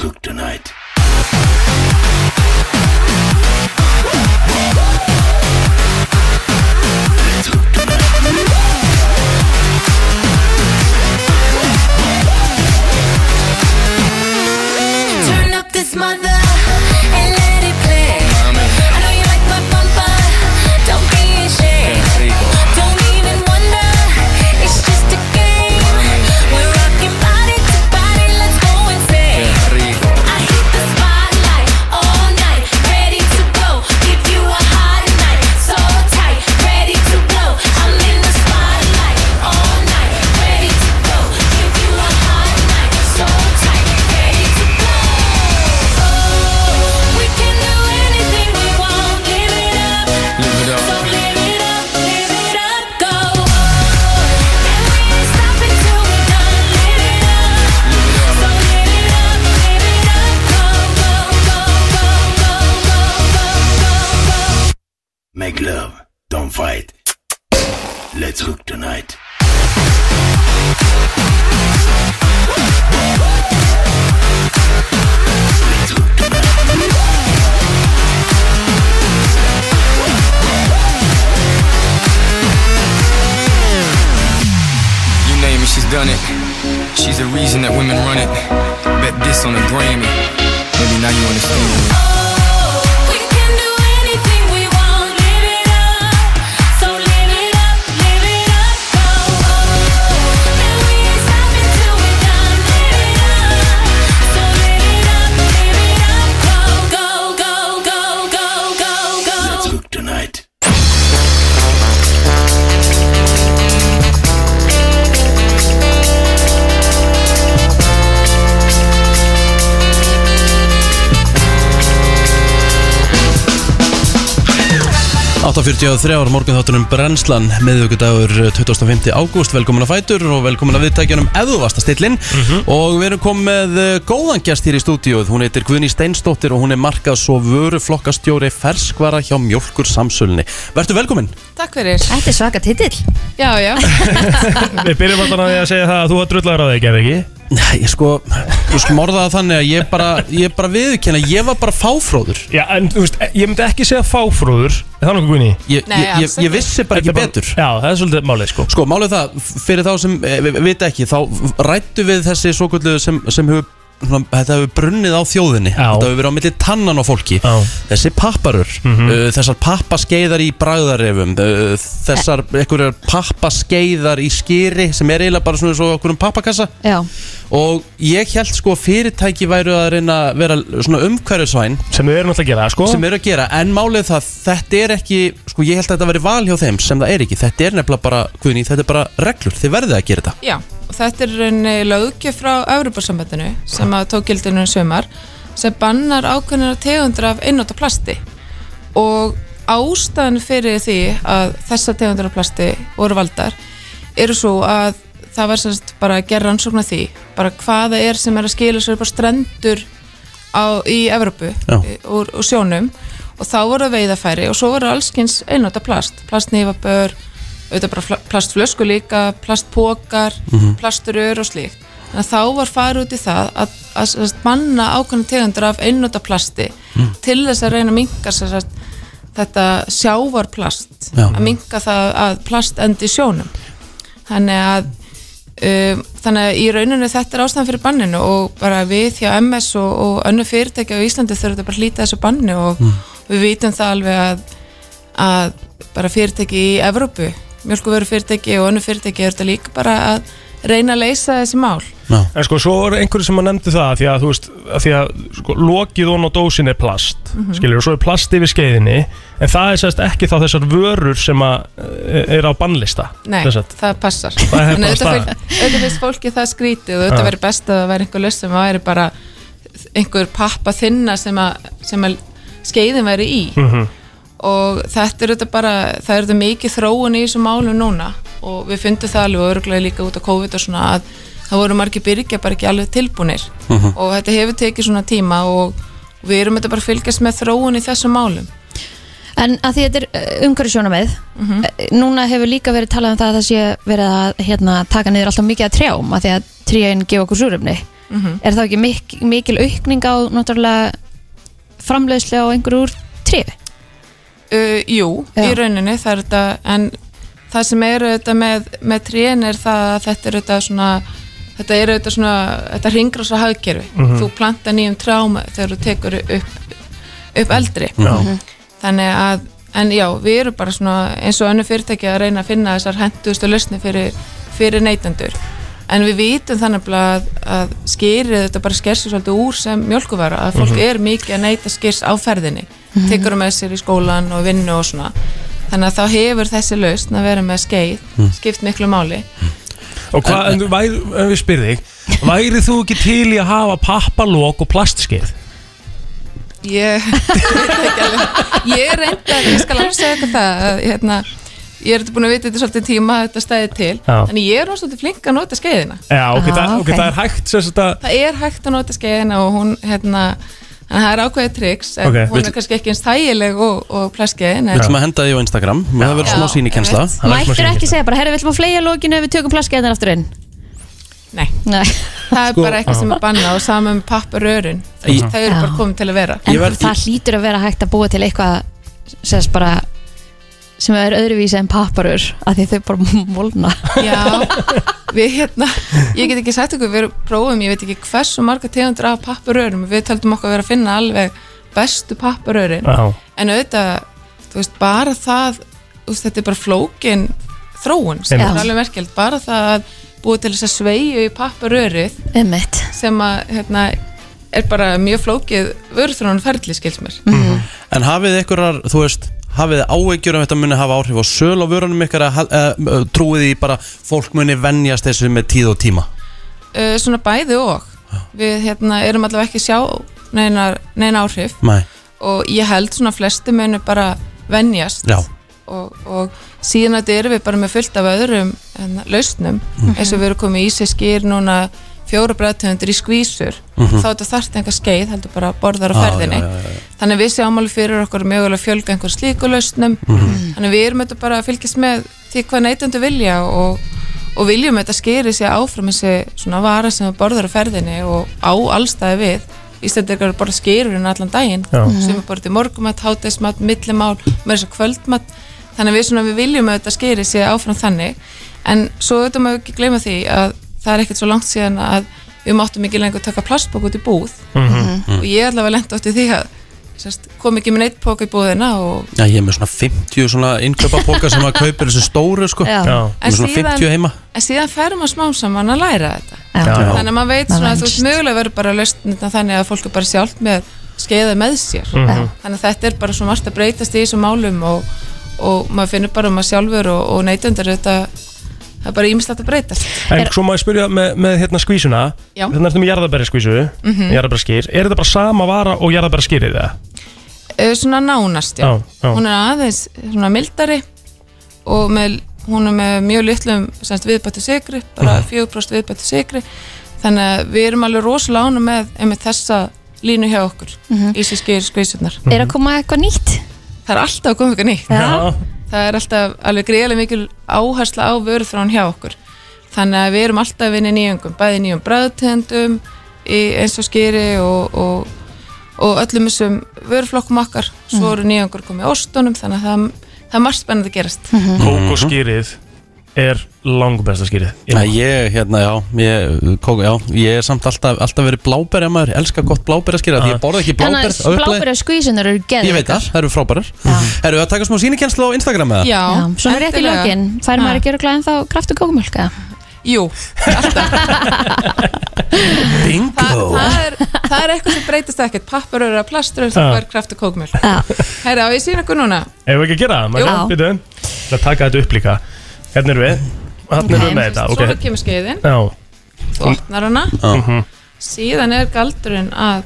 zurück tonight. Á 8.43 ára morgun þáttunum Brennslan miðvíkudagur 25. ágúst. Velkomin að Fætur og velkomin að viðtækjanum eðuvasta stillin og við erum komið með eh, góðan gest hér í stúdíóð hún heitir Guðný Steinsdóttir og hún er markað svo vöruflokkastjóri ferskvara hjá Mjólkur Samsölni Vertu velkomin. Takk fyrir. Þetta er svaka titill. Já, já. Við byrjum alltaf að segja það að þú var drullar á þig, gerði ekki? Nei, ég sko, þú sko morðaði þannig að ég bara, ég bara viðurkenna, ég var bara fáfróður. Já, en þú veist, ég myndi ekki segja fáfróður Er það nokkuð guðni? Ég, Nei, ég, ég, ég vissi bara ekki betur. Já, það er svolítið málið, sko. Sko, málið það, fyrir þá sem e, vita ekki, þá rættu við þessi svo sem, sem hefur svona, þetta hefur brunnið á þjóðinni. Já. þetta hefur verið á milli tannan á fólki. Já. þessi papparur Mhm. uh, þessar pappaskeiðar í bragðarefum uh, þessar einhverjar pappaskeiðar í skýri sem er eiginlega bara svona svo okkur um pappakassa. Já, og ég held sko að fyrirtæki væru að reyna að vera svona umhverfisvæn. Sem við erum alltaf að gera, sko. Sem eru að gera, en málið það þetta er ekki, sko ég held að þetta veri val hjá þeim sem það er ekki, þetta er nefnilega bara Guðný, þetta er bara reglur, þið verðið að gera þetta. Já, þetta er rauninni löggjöf frá Európa-sambandinu sem að tók gildinu í sömar sem bannar ákveðnir tegundur af einnóta plasti. Og ástæðan fyrir því að þessar tegundur af plasti voru valdar eru svo að það var sérst bara að gera rannsókn að því bara hvaða er sem er að skila sér upp á strendur á, í í- úr, úr sjónum. Og þá voru veiðafæri og svo voru allskins einnóta plast plastnýfabör, auðvitað bara plastflösku líka, plastpókar Mhm. plasturur og slíkt þannig að þá var farið út í það að, að, að, manna ákveðna tegundur af einnóta plasti til þess að reyna að minka sagt, þetta sjávarplast Já. að minka það að plast endi sjónum þannig að um, þannig að í rauninu þetta er ástæðan fyrir banninu og bara við hjá MS og, og önnu fyrirtæki á Íslandi þurfum þetta bara að hlýta þessu banni og við vitum það alveg að, að bara fyrirtæki í Evrópu, mjölkuveru fyrirtæki og önnu fyrirtæki er þetta líka bara að reyna að leysa þessi mál En sko, svo er einhverju sem að nefndi það því að, þú veist, að því að sko, lokið á dósin er plast Mhm. skilur, og svo er plast yfir skeiðinni en það er sérst ekki þá þessar vörur sem að eh, er á bannlista Nei, sem sagt. það passar En bara auðvitað finnst fólki það skrítið og Já. auðvitað verið best að það væri einhver löst sem væri bara einhver pappa þinna sem að, sem að skeiðin væri í Mhm. Og þetta er auðvitað bara það er auðvitað mikið þróun í þessum málum núna og við fundum það alveg og örgulega líka út af COVID og svona að það voru margir byrgja bara ekki alveg tilbúnir Mhm. og þetta hefur tekið svona tíma og við erum þetta bara að fylgjast með þróun í þessum málum En að því þetta er umhverjusjóna með Núna hefur líka verið talað um það að það sé verið að hérna, taka niður alltaf mikið að trjám að því að trján gefa okkur súröfni Mhm. Er það ekki mik mikil aukning á náttúrulega framleiðslu á einhverju úr tré? Uh, jú, Já. í rauninni það er þetta en það sem er auðvitað með, með trén er það að þetta er auðvitað svona þetta er auðvitað svona þetta ringrása hagkerfi Mhm. þú planta nýjum trám þegar þú tekur upp, upp eldri Já. Mhm. þannig að en já, við erum bara svona eins og önnu fyrirtæki að reyna að finna þessar hendustu lausni fyrir, fyrir neytendur en við vitum þannig að, að skýrið þetta bara sker sér svolítið úr sem mjölkuvara að fólk Mhm. er mikið að neyta skýrs á ferðinni Mhm. tekur það með sér í skólan og vinnu og svona þannig að þá hefur þessi lausn að vera með skeið Mhm. skipt miklu máli Og hvað, en, væri, en við spyrði þig Væri þú ekki til í að hafa pappalók og plastskeið? ég, ég er reynda, ég skal alveg segja eitthvað það að, hérna, ég er þetta búin að vita þetta svolítið tíma að þetta stæði til Já. en ég er svolítið flink að nota skeiðina Já, ok, Ah, það, okay, ok. það er hægt sem sagt að það er hægt að nota skeiðina og hún hérna, en það er ákveðið triks en Ok. hún Vill- er kannski ekki eins þægileg og, og plaskeiðin Við ætlum að henda því á Instagram. Það verður smá sínikensla Mættir ekki segja bara, herri, við ætlum að fleia lókinu ef við tökum plaskeiðan aftur inn? Nei, Nei. það er Sko- bara eitthvað sem er bannað og saman með papparörun Í- það eru bara komið til að vera. En það hlýtur að vera hægt að búa til eitthvað sem bara sem er öðruvísi en papparur að því þau bara molna. Já, við hérna, ég get ekki sagt ykkur við prófum, ég veit ekki hversu marga tegundur af pappurörum, við taldum okkur vera að finna alveg bestu pappurörin Já. en auðvitað, þú veist, bara það veist, þetta er bara flókin þróun, sem er alveg merkjald bara það að búið til þess að sveigju í Einmitt. sem að, hérna, er bara mjög flókið vörþróun ferli, skils mér En hafið ykkurar, þú veist hafið áhyggjur um þetta muni hafa áhrif á söl á vörunum ykkar að uh, trúið því bara fólk muni venjast þessu með tíð og tíma uh, svona bæði og við hérna, erum allavega ekki sjá neina, neina áhrif Nei. og ég held svona flesti munu bara venjast Já. og, og síðan að þetta erum við bara með fullt af öðrum hérna, lausnum Mhm. eins og við erum komið í sig skýr núna fjóra bræðtegundir í skvísur Mhm. þá þetta þarft enga skeið heldur bara borðar á Já, ferðinni. já, já, já. þannig við sjáum alveg fyrir okkur mögulega fjölga einhver slíku lausnum. Mhm. þannig við erum þetta bara að fylgjast með því hvað neytundu vilja og, og viljum þetta skeri sig áfram þessi svona vara sem borðar á ferðinni og á allstæði við. Íslandingar eru bara skýrurinn allan daginn. Sem er bara til morgumat, hátegismat, millimál með þess að kvöldmat. Þannig við, svona, við viljum að þetta skýri sig áfram þannig. En svo auðvitað maður ekki gleyma því að það er ekkert svo langt síðan að við máttum ekki lengur taka plastbók út í búð Mhm. og ég allavega lent átti því að sérst, kom ekki með neitt póka í búðina og Já, ég er með svona 50 svona innkaupapoka sem að kaupir þessu stóru sko Já. Ég er með svona 50 heima en síðan fer maður smám saman að læra þetta Já. Já. þannig að maður veit svona að þú veist mögulega verður bara lausnitna þannig að fólk er bara sjálft með skeiða með sér Mhm. þannig að þetta er bara svo margt að breytast í þessum málum og, og maður finnur bara um að sjálfur og, og neytundar þetta það er bara ímislegt að breytast En svo má ég spyrja með, með hérna skvísuna Já. Þannig ertu með jarðabæri skvísu Mhm. Jarðabæri Er þetta bara sama vara og jarðabæri skýrið það? Eh, svona nánast, já. Já, já. hún er aðeins svona mildari og með, hún er með mjög litlum semst, viðbættu sigri, bara Mhm. 4% viðbættu sigri þannig að við erum alveg rosalega ánum með einmitt þessa línu hjá okkur Mhm. í sér skýr skvísunar Er að koma eitthvað nýtt? Það er alltaf að koma eitthvað nýtt Já. Það er alltaf alveg greiðlega mikil áhersla á vöruþrán hjá okkur. Þannig að við erum alltaf í nýjungum bæði nýjum bræðtendum eins og skýri og, og, og öllum þessum vöruflokkum okkar. Svo eru nýjungur komið í ostunum þannig að það, það er margt spennandi að gerast. Kókoskýrið er langbesta skýrið Nei, ég, hérna, já, ég, kók, já, ég er samt alltaf, alltaf verið blábæri maður, elska gott blábæri að skýra því ég borða ekki Þannig blábæri að blábæri skvísunar eru geðið Ég veit það, það eru frábærar. Erum við að taka smá sýnikenslu á Instagram með það? Já, Svona rétt í lokin. Fær maður að gera glæðin þá kraftu kókumölka? Jú, Bingo. Það er, það er eitthvað sem breytist ekkert. Pappurur að plastur Já. það er kraftu kókmjöl Herra, á ég sína ykkur núna? Ef við ekki að gera það? Jú. Jú Býtu Það taka þetta upp líka Hérna erum við. Hérna erum við með þetta. Svo ok. kemur skeiðin, Já. Þú opnar hana. Mhm. síðan er galdurinn að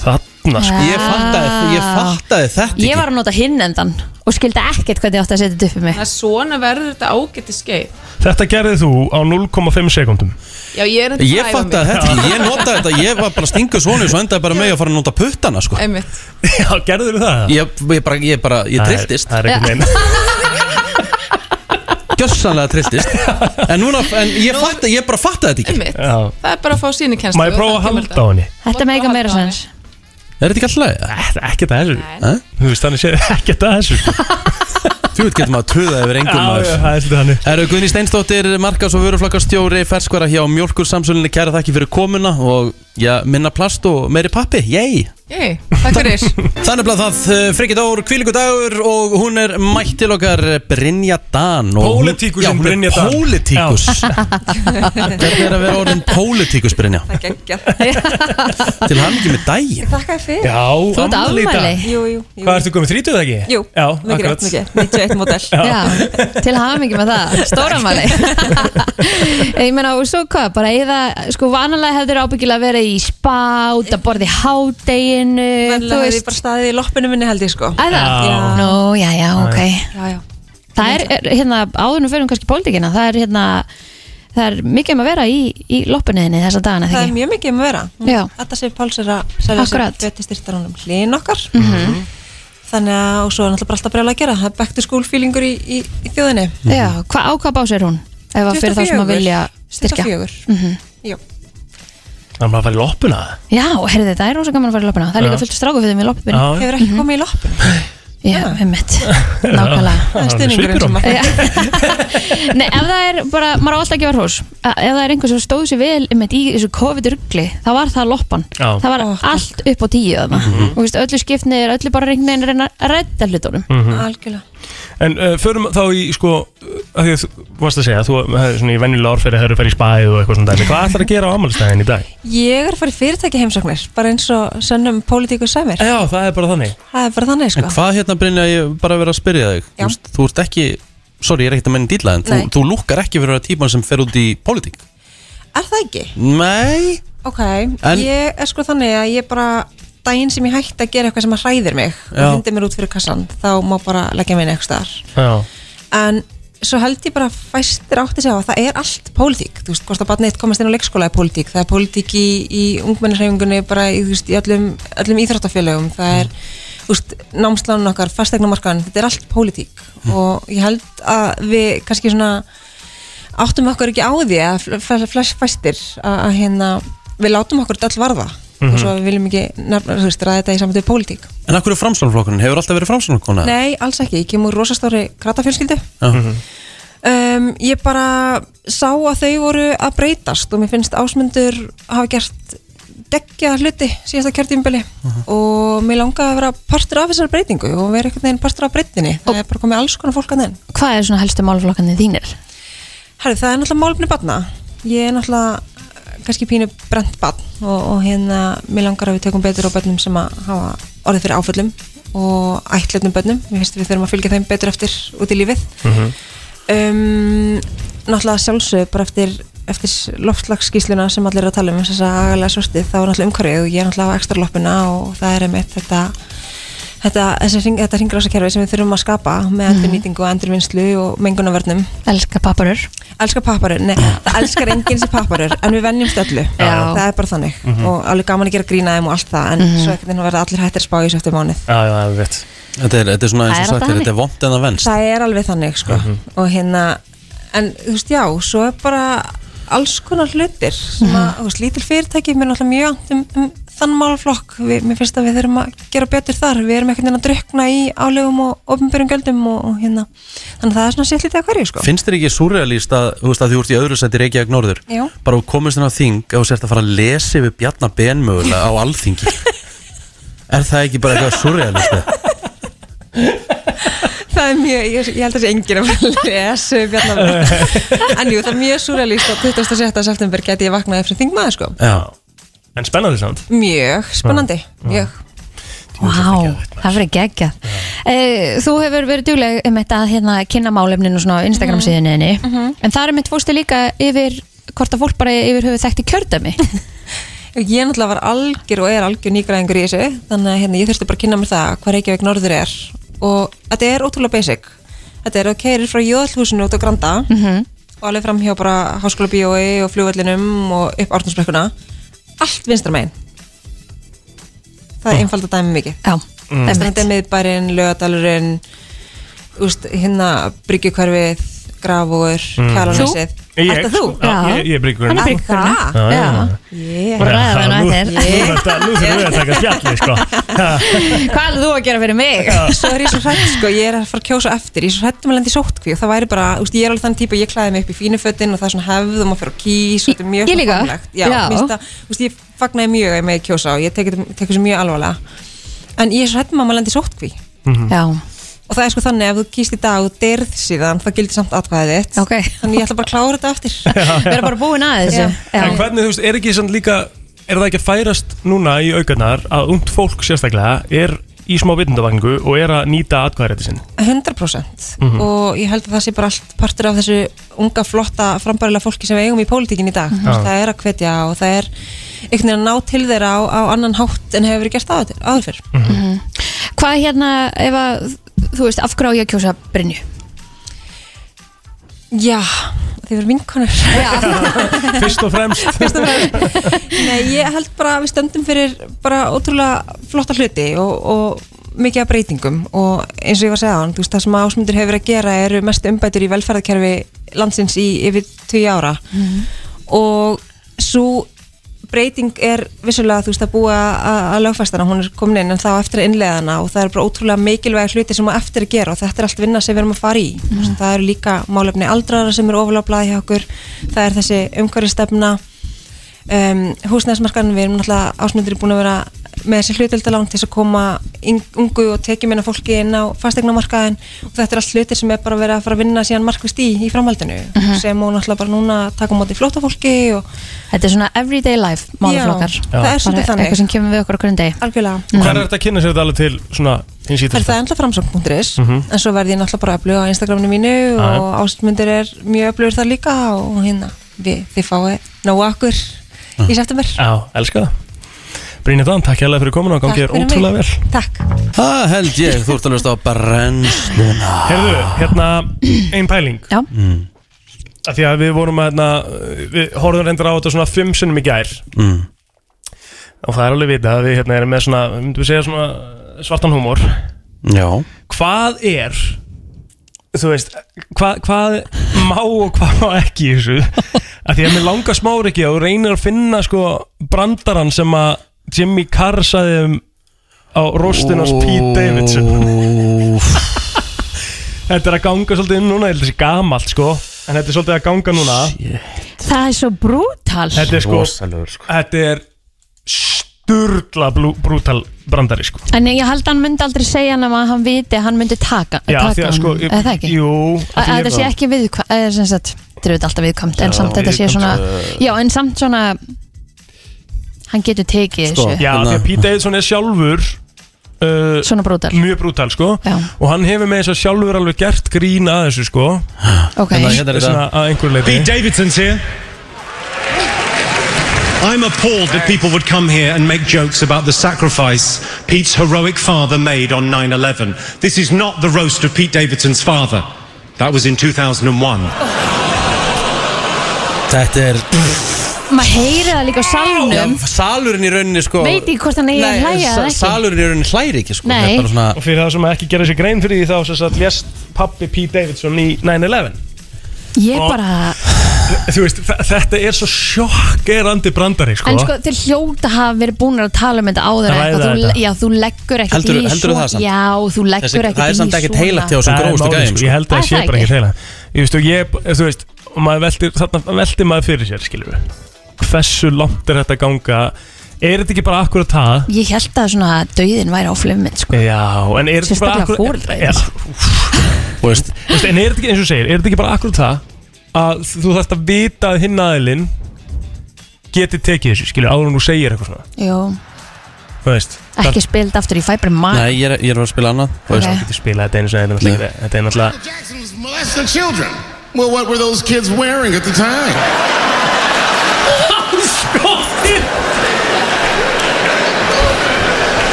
Þarna sko. Ég fattaði, ég fattaði þetta Ég var að nota hinn endan og skildi ekkert hvernig ég átti að setja þetta upp í mig. Það er svona verður þetta ágætti skeið. Þetta gerðið þú á 0,5 sekundum Já, ég er enda Ég fattaði þetta, ekki, ég notaði þetta, ég var bara að stinga svona svo endaði bara með að fara að nota puttana sko. Einmitt. Já, gerður þú það? Ég, ég bara, ég bara, ég Það er- trilltist Það er einhvern veginn Gjössanlega trilltist. En núna, en ég fattaði, ég bara fattaði þetta ekki. Einmitt, Já. Það er bara að fá sínikenslu Má ég prófa að halda á henni? Þetta með ekki meira sens. Er þetta ekki alltaf? Þetta er ekkert að þessu. Nei. Þú veist þannig séð ekkert að þessu. Þú veit getur maður að tuða yfir engum Já, maður. já, það er svolítið þannig. Eru Guðni Steinsdóttir, markas og vöruflakkarstjóri ferskvara hjá Mjólkur samsölinni kæra þakki fyrir komuna og já, minna plast og meiri pappi, yey Jæ, takk fyrir Þannig að það Frikki Dór, kvílingu dagur og hún er mætt til okkar eh, Brynja Dan og hún- Pólitíkusinn Já, hún er Brynja Dan. Pólitíkus Hvernig er að vera orðin pólitíkus Brynja? Það geggja Til hann ekki með daginn Þakka þér fyrir Já, Þú ert afmæli í dag. afmæli. Jú, jú, jú. Hvað ertu komið, 30 eða ekki? Jú, Já, mikið rétt, mikið 91 modell Já, til mikið með það Stóramæli Ég meina, og svo hvað, bara eða Sko, vanalega hefur ábyggilega verið í spát að borði hádeginu Venlega hefði ég bara staðið í loppinu minni held ég sko Æða? Já. Nú, já, já, ok Já, já Það er, er hérna, áðurnum fyrir kannski pólitíkina Það er hérna Það er mikið um að vera í, í loppunniðinni þessa dagana, Það er þegar mjög mikið um að vera Já. Þetta sé Páls er að selja sér Akkurat. föti styrtaranum hlýn okkar Mhm. Þannig að, og svo er náttúrulega bara alltaf brjála að gera Það er back to school feelingur í, í, í þjóðinni Já, hva, á hvað bás er hún? Ef að fyrir þá sem að 24. vilja styrkja 24. Mhm. Jú Það er maður að fara í loppuna? Já, herrði þetta er rosa gaman að fara í loppuna. Það er líka fullt stráku fyrir mig í loppinu. Já. Hefur ekki komið í loppinu Já, einmitt, nákvæmlega. Það er stuðningurinn sem að- Nei, ef það er bara, maður á alltaf að gefa hrós. Ef það er einhver sem stóð sér vel einmitt í þessu COVID-rugli, þá var það loppan. Já. Það var allt upp á tíu Mhm. Og veist, öllu skipnir, öllu bara reynir að redda hlutunum. Mhm. Algjörlega En uh, förum þá í sko að því að þú varst að segja, þú hefur svona í venjulega orðferði hefur farið í spæð og eitthvað svona dæmi. Hvað ætlar að gera á ammálstæðin í dag? Ég er að fara í fyrirtæki heimsóknir bara eins og sönnum pólitíku sæmir Já, það er bara þannig. Það er bara þannig sko. En hvað hérna Brynja, ég bara verið að spyrja þig. Já. Þú Þú ert ekki, sorry, ég er ekkert að menna dýla En þú, þú lúkkar ekki fyrir að típan sem fer út í pólitík. Er það ekki? Nei. Ok, En- ég er sko þannig að ég bara daginn sem ég hætti að gera eitthvað sem að hræðir mig Já. og hindi mér út fyrir kassan þá má bara leggja mig inn eitthvað staðar. En svo held ég bara fæstir átti sig á að það er allt pólitík. Þú veist, hvort að barnið eitt komast inn á leikskóla er pólitík. Það er pólitík í, í ungmennisreifingunni bara í, veist, í öllum, öllum íþróttafélögum. Það er, þú veist, námslánun okkar fastegnumarkaðan, þetta er allt pólitík. Og ég held að við kannski svona áttum okkur ekki á því að fl- flest fæstir að, að hérna, við látum okkur þetta öll varða Mhm. og svo við viljum ekki nefna, þú veist, ræða þetta í samtöðu pólitík. En akkur er framstofnflokkurinn, hefur alltaf verið framstofnflokkurinn? Nei, alls ekki, ég kemur úr rosastóri kratafjölskyldu Já. um, Ég bara sá að þau voru að breytast og mér finnst ásmundur hafa gert deggja hluti síðasta kjörtímbili og mér langaði að vera partur af þessari breytingu og vera einhvern veginn partur af breytinni það er bara komið alls konar fólk að þenn Hvað er svona helstu málflokkandi þínir? Herri, það er náttúrulega málefni batna ég er náttúrulega kannski pínu brent batn og, og hérna mér langar að við tökum betur á bönnum sem að hafa orðið fyrir áföllum og ætletnum bönnum, mér finnst við þurfum að fylgja þeim betur eftir út í lífið. Um, náttúrulega sjálfsög bara eftir, eftir loftslagsskísluna sem allir eru að tala um þess að agalega svörstið þá er náttúrulega umhverfið og ég er náttúrulega á ekstra loppuna og það er einmitt þetta þetta, þetta hringrásakerfi sem við þurfum að skapa með endurnýtingu og endurvinnslu og mengunavörnum Elska papparur. Elskar papparur, nei, það elskar enginn sem papparur en við vennjumst öllu, Já. það er bara þannig. Mhm. og alveg gaman að gera grína þeim og allt það en Mhm. svo ekkert en verða allir hættir að spá í þessu eftir mánuð. Já, já, er veit Þetta er, þetta er svona eins og sagt, þetta er vond en það venst. Það er alveg þannig sko. Mhm. og hérna en þú veist já, svo er bara alls konar hlutir sem að, þú veist, lítil fyrirtæki mér er náttúrulega mjög um, um þann málflokk við, mér finnst að við þurfum að gera betur þar. Við erum einhvern veginn að drukna í álegum og ofnbyrjum göldum og, og hérna. Þannig að það er svona sétt lítið að hverju sko. Finnst þér ekki surrealist að þú veist að þú ert í öðru seti Reykjavík Norður? Já. bara komist inn á þing og þú sért að fara að lesa yfir Bjarnar Ben mögulega á alþingi. Er það ekki bara eitthvað surrealist eða? það er mjög, ég, ég held að það sé enginn að lesa Bjarnar en jú, það er mjög surrealist að 27. september geti ég vaknað eftir þingmaður sko. Já En spennandi samt mjög spennandi, mjög. Vá, það verið geggjað. Eh, Þú hefur verið dugleg um þetta að hérna, kynna málefninu svona á Instagram síðuninni Mhm. en það er mitt fórstu líka yfir hvort að fólk bara yfir höfuð þekkti kjördæmi. Ég náttúrulega var algjör og er algjör nýgræðingur í þessu þannig að hérna, ég þurfti bara að kynna mér það hvað Reykjavík Norður er. Og þetta er ótrúlega basic. Þetta er að keirir frá Jóðalhúsinu út á Granda Mhm. og alveg fram hjá bara Háskóla Bíói og flugvellinum og upp Ártúnsbrekkuna allt vinstra megin. Það er einfald að dæmi mikið. Já, mm. þetta er miðbærin, lögadalurinn hérna bryggjukverfið, grafúur Mm. kjálunessið Ég? Ertu þú? Já, ég- ég er bryggjukverfin. Hann er bryggjukverfin Já, já, já. Yeah. Bara ræða við hana Nú- þurfum við að- að taka spjalli sko Hvað er þú að gera fyrir mig? Svo er ég svo hrætt sko, ég er að fara að kjósa eftir Ég er svo hrætt um að lenda í sótkví og það væri bara, úst, ég er alveg þann típa, ég klæði mig upp í fínu fötin og það er svona hefð og maður fyrir að kýs og þetta er mjög Ég líka. Já, ég fagnaði mjög að ég með kjósa og ég tek þetta- tek þessu Og það er sko þannig ef þú kýst í dag og derð síðan, það gildir samt atkvæðið þitt okay. Þannig ég ætla bara að klára þetta eftir Vera bara búin að þessu Já. En hvernig, þú veist, er ekki samt líka Er það ekki að færast núna í aukarnar að ungt fólk sérstaklega er í smá vitundavagningu og er að nýta atkvæðrætti sinn 100% Mhm. og ég held að það sé bara allt partur af þessu unga, flotta, frambærilega fólki sem við eigum í pólitíkin í dag Mhm. Þú veist, Já. það er að hvetja og það er einhvern veginn að ná til þeirra á, á annan hátt en hefur verið gert áður, áður fyrr Mhm. Hvað hérna ef að þú veist af hverju á ég að kjósa Brynju? Já, þið verður vinkonur. Fyrst og fremst. Fyrst og fremst. Nei, ég held bara að við stöndum fyrir bara ótrúlega flotta hluti og, og mikið af breytingum. Og eins og ég var að segja á hann, þú veist, það sem ásmundur hefur verið að gera eru mest umbætur í velferðarkerfi landsins í yfir 20 ára. Og svo breyting er vissulega þú veist að búa að, lögfæstana, hún er komin inn en þá eftir að innleiðana og það er bara ótrúlega mikilvæg hluti sem á eftir að gera og þetta er allt vinna sem við erum að fara í mm. Mhm. það eru líka málefni aldrara sem eru ofaláblaði hjá okkur það er þessi umhverfistefna um, húsnæðismarkaðin við erum náttúrulega ásmundur búin að vera með þessi hlutildalán til þess að koma ungu og tekjum inn fólki inn á fastegnamarkaðin og þetta er allt hlutir sem er bara verið að fara að vinna síðan markvist í í framhaldinu Mhm. sem og náttúrulega bara núna að taka á móti flótafólki og Þetta er svona everyday life málaflokkar Já, það er svolítið Bara þannig. Eitthvað sem kemur við okkur á hverjum degi Algjörlega Hvað er þetta að kynna sér þetta alveg til svona hins Er ítast? það enda framsókn.is Mhm. en svo verði ég náttúrulega bara öflug á Instagraminu mínu já. og ástmyndir er mjög öflugur þar líka og hérna við, þið fáið nógu okkur í september Já, elska það Brynja Dan, takk hérlega fyrir komin og gangið er ótrúlega vel. Takk. Það held ég, þú ert að hlusta á brennsluna. Herðu, hérna ein pæling. Já. Mm. að Því að við vorum að hérna, við horfum reyndar á þetta svona fimm sinnum í gær. Mm. og það er alveg vitað að við hérna erum með svona, myndum við segja svona svartan húmor. Já. Hvað er þú veist, hvað, hvað má og hvað má ekki í þessu? Að því að mér langar smári ekki og reynir að finna sko brandaran sem að Jimmy Carr saði um á rostinars Pete Davidson. Þetta er að ganga svolítið inn núna, ég held að þetta sé gamalt sko. En þetta er svolítið að ganga núna. Það er svo brútal. Þetta er sko, þetta er sturla blú, brútal brandari sko. En ég held að hann myndi aldrei segja hann að hann viti að hann myndi taka, Já, taka því að sko, eða það ekki? jú Að að þetta sé ekki viðkvæmt eða sem sagt, þetta er auðvitað alltaf viðkvæmt en samt þetta sé svona uh, já en samt svona hann getur tekið sko, þessu Já, því að Pete Davidson er sjálfur uh, Svona brútal Mjög brútal sko Já. Og hann hefur með þess að sjálfur alveg gert grín að þessu sko Ok. Hérna, hérna er Svona að einhver leiti Pete Davidson's here. I'm appalled that people would come here and make jokes about the sacrifice Pete's heroic father made on 9 11. This is not the roast of Pete Davidson's father. That was in 2001. Þetta er maður heyri það líka á salnum Já, salurinn í rauninni sko veit ekki hvort hann eigi að hlæja sa- eða ekki Salurinn í rauninni hlæri ekki sko Nei. Þetta er svona Og fyrir það sem ekki gera sér grein fyrir því þá sem sagt lést pappi Pete Davidson í 9-11 ég bara Þú veist, þa- þetta er svo sjokkerandi brandari sko en sko þeir hljóta hafa verið búin að tala um þetta áður Ræða eitthvað, þú, þetta. já þú leggur ekkert Heldur- í heldurðu það samt? já þú leggur Þessi- ekkert í það er samt ekkert heilagt hjá þessum Það er grófustu málið, gæðum, sko. sko. Ég held að það Er sé það bara ekki? ekki heila Ég veist og ég, þú veist og maður veltir, þarna veltir maður fyrir sér skilur við Hversu langt er þetta að ganga Er þetta ekki bara akkurat það? ég held að svona döiðin væri á flummin sko. Já, en er þetta ekki bara Sérstaklega akkurat foreldra Já, Þú veist Þú veist, En er þetta ekki, eins og þú segir, er þetta ekki bara akkurat það að þú þarfst að vita að hinn aðilinn geti tekið þessu, skilur, áður en þú segir eitthvað svona Jú, Þú veist ekki spild aftur í fæbri mann Nei, ég er, ég er að spila annað Þú veist. Þú getur spilað þetta einu sem þetta er náttúrulega Þetta er náttúrulega molesting children. Well, what were those kids wearing at the time?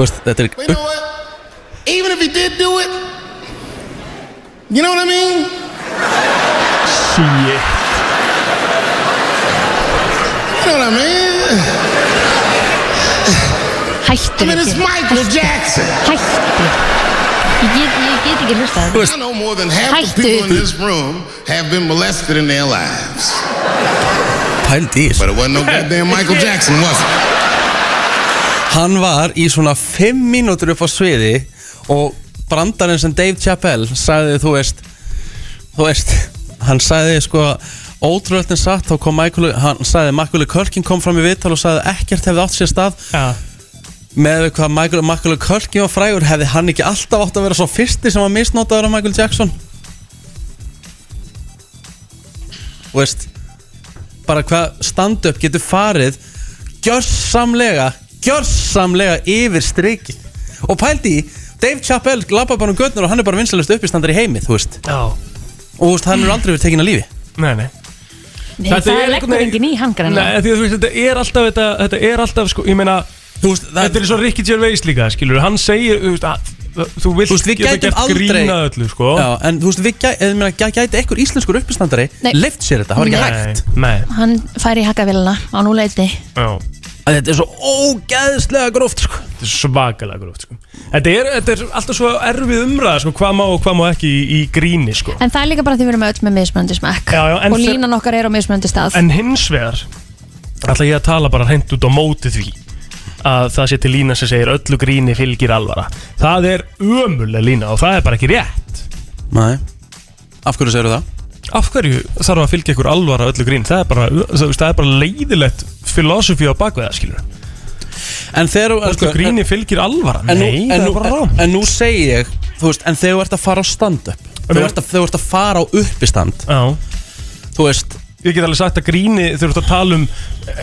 Veist, þetta er But you know what? Even if he did do it, you know what I mean? Shit You know what I mean? Hættu I mean, it's Michael Jackson. Hættu Ég get, ég get ekki hlusta I know more than half the people in this room have been molested in their lives. Pældi í þessu But it wasn't no goddamn Michael Jackson, was it? Hann var í svona 5 mínútur upp á sviði og brandarinn sem Dave Chappelle sagði, þú veist þú veist, hann sagði sko ótrúlega satt, þá kom Michael hann sagði, Michael Culkin kom fram í viðtal og sagði ekkert hefði átt sér stað ja. með við hvað Michael, Michael Culkin var frægur hefði hann ekki alltaf átt að vera svo fyrsti sem var misnótaður af Michael Jackson þú veist bara hvað stand-up getur farið gjörsamlega gjörsamlega yfir strikið og pældi í, Dave Chappelle lappa bara um götnur og hann er bara vinsalist uppistandar í heimi þú veist. Já. og þú veist, hann er aldrei verið tekin að lífi. Nei, nei. Nei, Þetta það er leggur einhvern enginn í greinlega. Nei, því að þú veist, þetta er alltaf þetta, þetta er alltaf, sko, ég meina þú veist, Þetta er svo Ricky Gervais líka, skilur Hann segir, þú veist, að þú vilt Þú veist, við gætum aldrei grín að öllu, sko. Já, en þú veist, við gæ, eða, meina, gæ, gæti ekkur íslenskur uppistandari Nei. leift sér þetta, það var ekki hægt. Nei, Hann fær í hakavélina á núleiti. Já að þetta er svo ógeðslega gróft sko. Þetta er svakalega gróft sko. þetta, er, þetta er alltaf svo erfið umræða sko, hvað má og hvað má ekki í, í gríni sko. En það er líka bara því við erum öll með mismunandi smekk Já, já, en Og þe- línan okkar er á mismunandi stað En hins vegar ætla ég að tala bara hreint út á móti því að það sé til lína sem segir öllu gríni fylgir alvara Það er ömuleg lína og það er bara ekki rétt Nei Af hverju segir það? Af hverju þarf að fylgja ykkur alvara öllu grín? Það er bara, það, er bara leiðilegt filosofi á bakveða skilur En þegar Öllu gríni fylgir alvara. En Nei, en, það nú, er bara rám en, en nú segi ég Þú veist, en þegar þú ert að fara á stand-up Þegar þú ert að- fara á uppistand Þú veist Ég get alveg sagt að gríni ert að tala um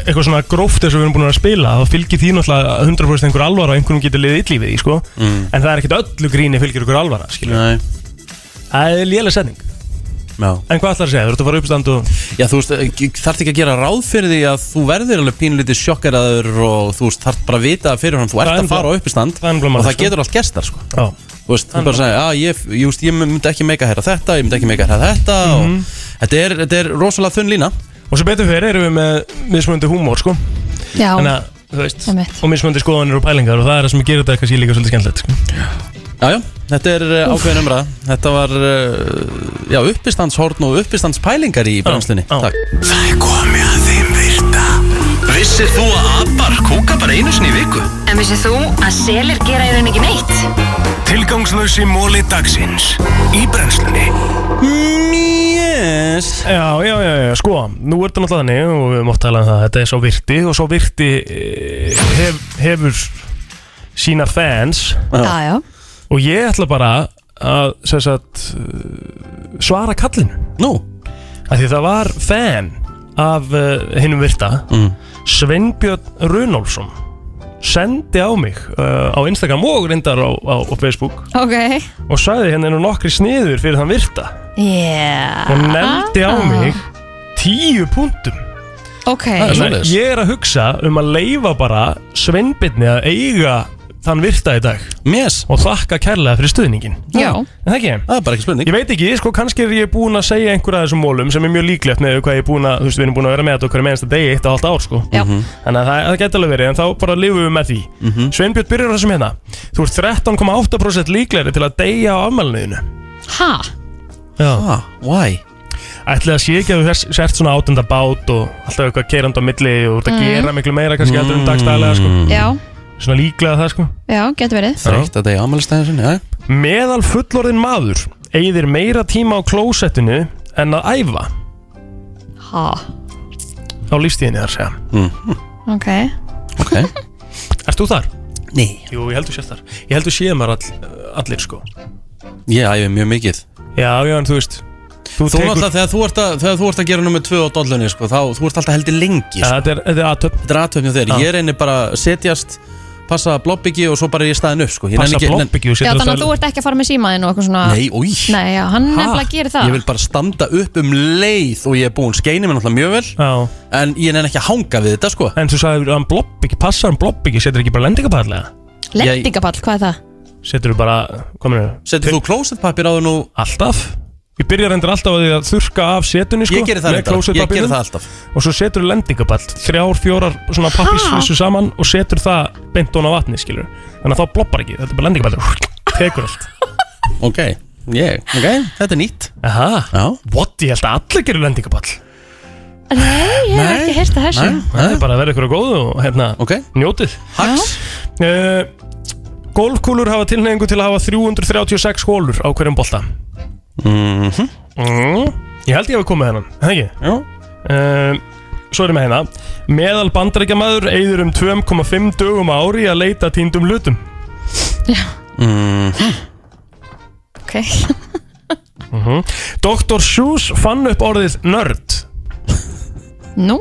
eitthvað svona gróft eins og við erum búin að spila þá fylgir því náttúrulega 100% einhver alvara og einhvern getur liðið illi við því sko. Mm. en það er ekkert öllu gríni fylgir ykkur alvara skilur Nei. Það er lélega setning Já En hvað ætlar að segja? Þú ert að fara upp stand og Já, þú veist, þarf ekki að gera ráð fyrir því að þú verðir alveg pínlítið sjokkeraður og þú veist, þarf bara að vita fyrir hann þú Það ert er að fara á uppistand það er nefnilega og það sko. getur allt gestar, sko Já Þú veist, þú bara segja, að ég, ég, veist, ég myndi ekki meika að heyra þetta, ég myndi ekki meika að heyra þetta Mhm. og þetta er, þetta er rosalega þunn lína Og svo betur fyrir erum við með mismunandi húmór sko Já, Þannig að, þú veist, Einmitt. og mismunandi skoðanir og pælingar og það er það sem gerir þetta kannski líka svolítið skemmtilegt sko. Já, já, þetta er uh, ákveðin umræða. Þetta var, uh, já, uppistandshorn og uppistandspælingar í brennslunni. Takk. Það er komið að þeim virta. Vissir þú að abar kúka bara einu sinni í viku? En vissið þú að selir gera í raun ekki neitt? Tilgangslösi móli dagsins Í brennslunni. Yes Já, já, já, já, sko, nú er þetta náttúrulega þannig og við oft talað um það, þetta er svo virti og svo virti eh, hef, hefur sína fans. Já, já og ég ætla bara að sem sagt, eh, svara kallinu. Nú? Að Því það var fan af uh, hinnum virta. Mm. Sveinbjörn Runolfsson sendi á mig uh, á Instagram og reyndar á, á, á Facebook. Ok. Og sagði henni nú nokkri sniður fyrir þann virta. Yeah. Og nefndi á mig tíu punktum Ok. Þannig að ég er að hugsa um að leifa bara Sveinbjörni að eiga þann virta í dag yes. og þakka kærlega fyrir stuðningin Já. En það ekki? Það er bara ekki spurning Ég veit ekki, sko, kannski er ég búin að segja einhverja af þessum mólum sem er mjög líklegt með hvað ég er búin að, þú veist, við erum búin að vera með þetta okkur með einsta degi eitt og halvt ár, sko Já. Þannig að það, það geti alveg verið, en þá bara lifum við með því Sveinbjörn byrjar á þessum hérna Þú ert 13,8% líklegri til að deyja á afmælniðinu Ha? Já ah, Why? Ætli að sé ekki að þú sért- sért svona átenda bát og alltaf eitthvað keirand á milli og þú ert að Mm. gera miklu meira kannski heldur en dagstæðlega, sko Já, Svona líklega það, sko já, getur verið Þreytt að deyja ámælistæðin sinni, já Meðal fullorðin maður eigðir meira tíma á klósettinu en að æfa Ha? á lífstíðinni þar segja mm. Ok Ok Ert þú þar? Nei Jú, ég heldur sér þar Ég heldur séum maður all, allir sko Ég æfi mjög mikið Já, já, en þú veist Þú, náttúrulega, þegar þú ert að, þegar þú ert að gera nummer 2 á dollunni, sko, þá, þú ert alltaf heldur lengi, sko. Þetta er, þetta er aðtöp Þetta er aðtöfn hjá þér. Já. Ég reynir bara að setjast, passa blobbyggi og svo bara er ég staðin upp, sko. Ég Passa nenni ekki- blobbyggi og Já, þannig að þú ert ekki að fara með símaðinn og eitthvað svona Nei, új. Nei, já, hann nefnilega gerir það Ég vil bara standa upp um leið og ég er búinn skeini mér náttúrulega mjög vel Já. En ég nenni ekki að hanga við þetta sko En þú sagði hann blobbyggi, passar hann blobbyggi Setur ekki bara lendingapallega? Lendingapall, hvað er það? Setur þú bara, kominu Setur þú klósettpapir á nú? Alltaf Ég byrja reyndir alltaf á því að þurrka af setunni sko Ég geri það með closet Ég geri pappírnum. það alltaf. Og svo setur þú lendingapall Þrjár, fjórar svona pappisflissu saman Og setur það beint ón á vatni skilur Þannig að þá blobbar ekki, þetta er bara lendingapall Tekur allt. Ok, ég, ok, þetta er nýtt. Aha, Já. What, ég held að allir gerir lendingapall Nei, ég hef ekki heyrt að þessu. Það er bara að vera ykkur á góðu og hérna okay. njótið. Hacks uh, Golfkúlur hafa tilneyingu til að hafa 336 hólur á hverjum bolta mm mm, Ég held ég hafi komið hennan, það ekki? Já. Uh, Svo erum við hérna. Meðal bandarækjamaður eyður um 2,5 dögum á ári að leita týndum hlutum. Mm Ok. Uh Dr. Seuss fann upp orðið nörd. Nú,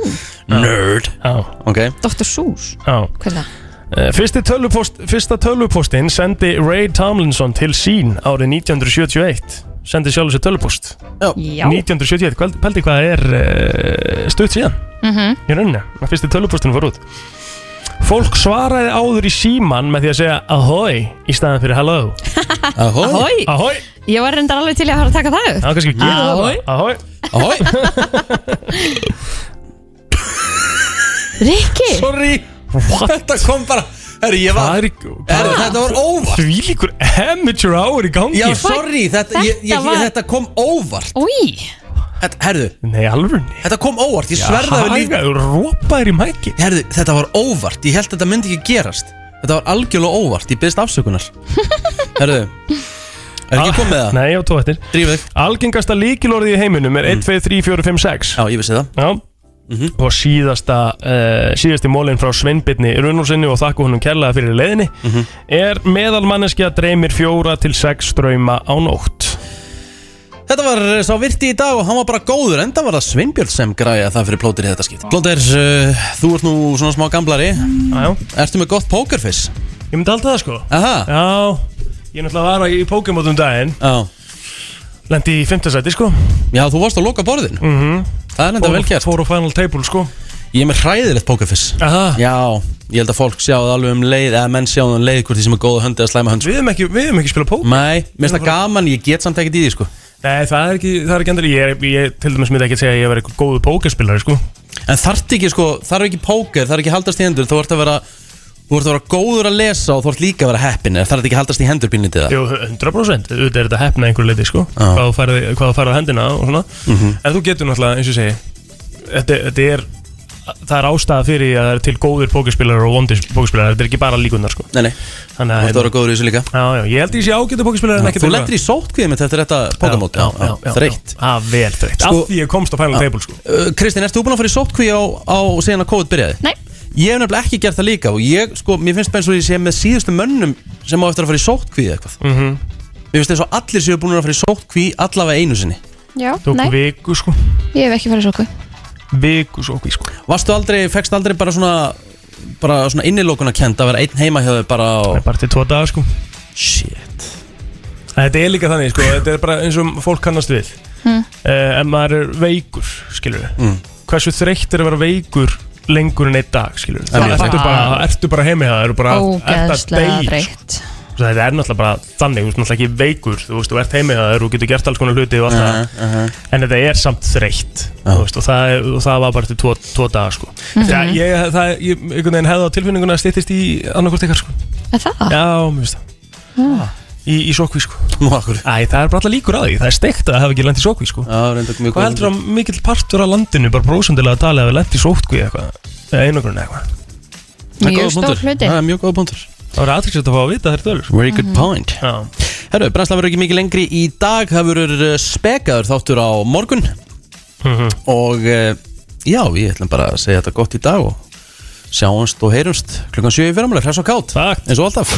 Nerd Já. Ok. Dr. Seuss? Já? Uh, Fyrsti tölvupost, fyrsta tölvupostinn sendi Ray Tomlinson til sín árið 1971 sendi sjálfur sér tölvupost Já. 1971, Hvað- pældi hvað er uh, stutt síðan? Mhm. í rauninni, að fyrsti tölvupostinn fór út? Fólk svaraði áður í síman með því að segja ahoi í staðan fyrir hello Ahoi. Ahoi. Ahoi. Ég var reyndar alveg til í að fara að taka það upp. Já, kannski gera það Ahoi. bara Ahoi. Ahoi. Rikki. Sorry. Þetta kom bara Herri, ég var Herri, Þetta var óvart. Því líkur amateur hour í gangi. Já, sorry, þetta, ég, ég, Þetta var- þetta kom óvart. Új þetta, Herðu. Nei, alveg Þetta kom óvart, ég sverða við líf Þú rópaðir í mæki. Herðu, þetta var óvart, ég held að þetta myndi ekki gerast. Þetta var algjörlega óvart, ég byrðist afsökunar. Herðu Er ekki komið það? Nei, á tóettir Drífið Algengasta líkilorðið í heiminum er 1, 2, 3, 4, 5, 6 Já, ég vissi það. Já Og síðasta uh, síðasti mólinn frá Sveinbyrni Runnursinni og þakku honum kærlega fyrir leiðinni. Er meðalmanneskja dreymir fjóra til sex drauma á nótt. Þetta var eh, sá virti í dag og hann var bara góður Enda var það Sveinbjörn sem græja það fyrir plótir í þetta skipt Plóter, uh, þú ert nú svona smá gamblari. Já Ertu með gott pókerfiss? Ég myndi alltaf það sko. Aha. Já. Ég náttúrulega var í Pokémon um daginn Lendi í fimmtasæti sko. Já, þú varst að loka borðin mm -hmm. Það er enda vel gert. Fór á final table sko. Ég er með hræðilegt pókerfiss. Aha. Já, ég held að fólk sjá það alveg um leið eða menn sjá það um leið hvort því sem er góða höndi eða slæma hönd Við hefum ekki, við hefum ekki spilað póker. Nei, mér finnst það gaman, ég get samt ekkert í því sko. Nei, það er ekki, það er ekki endur ég, er- ég til dæmis myndi ekki segja að ég var eitthvað góðu pókerspilari sko. En þarf ekki sko, þarf ekki póker, þarf ekki haldast í hendur Þú ert að vera, þú ert að vera góður að lesa og þú ert líka að vera heppin Þarf þetta ekki að haldast í hendur pínlítið það Jú, 100% auðvitað er þetta hefna einhverju leiti sko. Hvað þú færði, hvað þú færði á hendina og svona. Mhm. en þú getur náttúrulega, eins og ég segi þetta, þetta er það er ástæða fyrir því að það er til góðir pókerspilarar og vondir pókerspilarar, þetta er ekki bara líkunar sko. Nei, nei, Þannig þú ert að vera góður í þessu líka. Já, já, ég held ég sé ágættu pókerspilarar en ekki Þú lendir í sótkvíðum mitt eftir þetta pókamót já, já, já, Þreytt. Já, vel þreytt, Sko- af því ég komst á final Já. table sko. Uh, Kristín, ert þú búin að fara í sótkví á, á síðan að COVID byrjaði? Nei Ég hef nefnilega ekki gert það líka og ég, sko, mér finnst bara eins og ég sé með síðustu mönnum sem á eftir að fara í sótkví eða eitthvað. Mm -hmm. Mér finnst eins og allir séu búin að fara í sótkví allavega einu sinni. Já, Tók nei. viku sko. Ég hef ekki farið svo hvað Viku svo sko. Varstu aldrei, fegst aldrei bara svona bara svona innilókuna kent að vera einn heima hjá þau bara á... Bara til tvo dagar sko. Shit. Þetta er líka þannig sko, þetta er bara eins og fólk kannast við. Mm. uh, að lengur en einn dag skilur við Það er þá ertu bara- bara, ertu bara heimi það eru bara ert að Ógeðslega deyja, sko. Svo þetta er náttúrulega bara þannig þú ert náttúrulega ekki veikur þú veist þú ert heimi það þú getur gert alls konar hluti og allt það en þetta er samt þreytt þú veist, og, það, er- og það var bara til tvo, tvo daga sko. Mhm. það, ég, það, ég einhvern veginn hefði á tilfinninguna að styttist í annarkvort ykkar sko. Er það? já, mér finnst það Ah. Í, í sókví sko. Nú, akkur Æ, það er bara alltaf líkur að því, það er steikt að það hafa ekki lent í sókví sko. Já, reynda mjög Hvað heldur að mikill partur af landinu bara prósundilega að tala að við lent í sókví eitthvað? Eða einogrun eitthvað? Mjög stór hluti. Það er mjög góð punktur. Það var aðtryggsett að fá að vita þær tölur sko. Very good point. Já. Herru, brennslan verður ekki mikið lengri í dag. Það verður uh, spekaður þáttur á morgun. Mhm. Og uh, já, ég ætlum bara að segja þetta gott í dag Og sjáumst og heyrumst klukkan 7 í fyrramáli Hress og kátt Eins og alltaf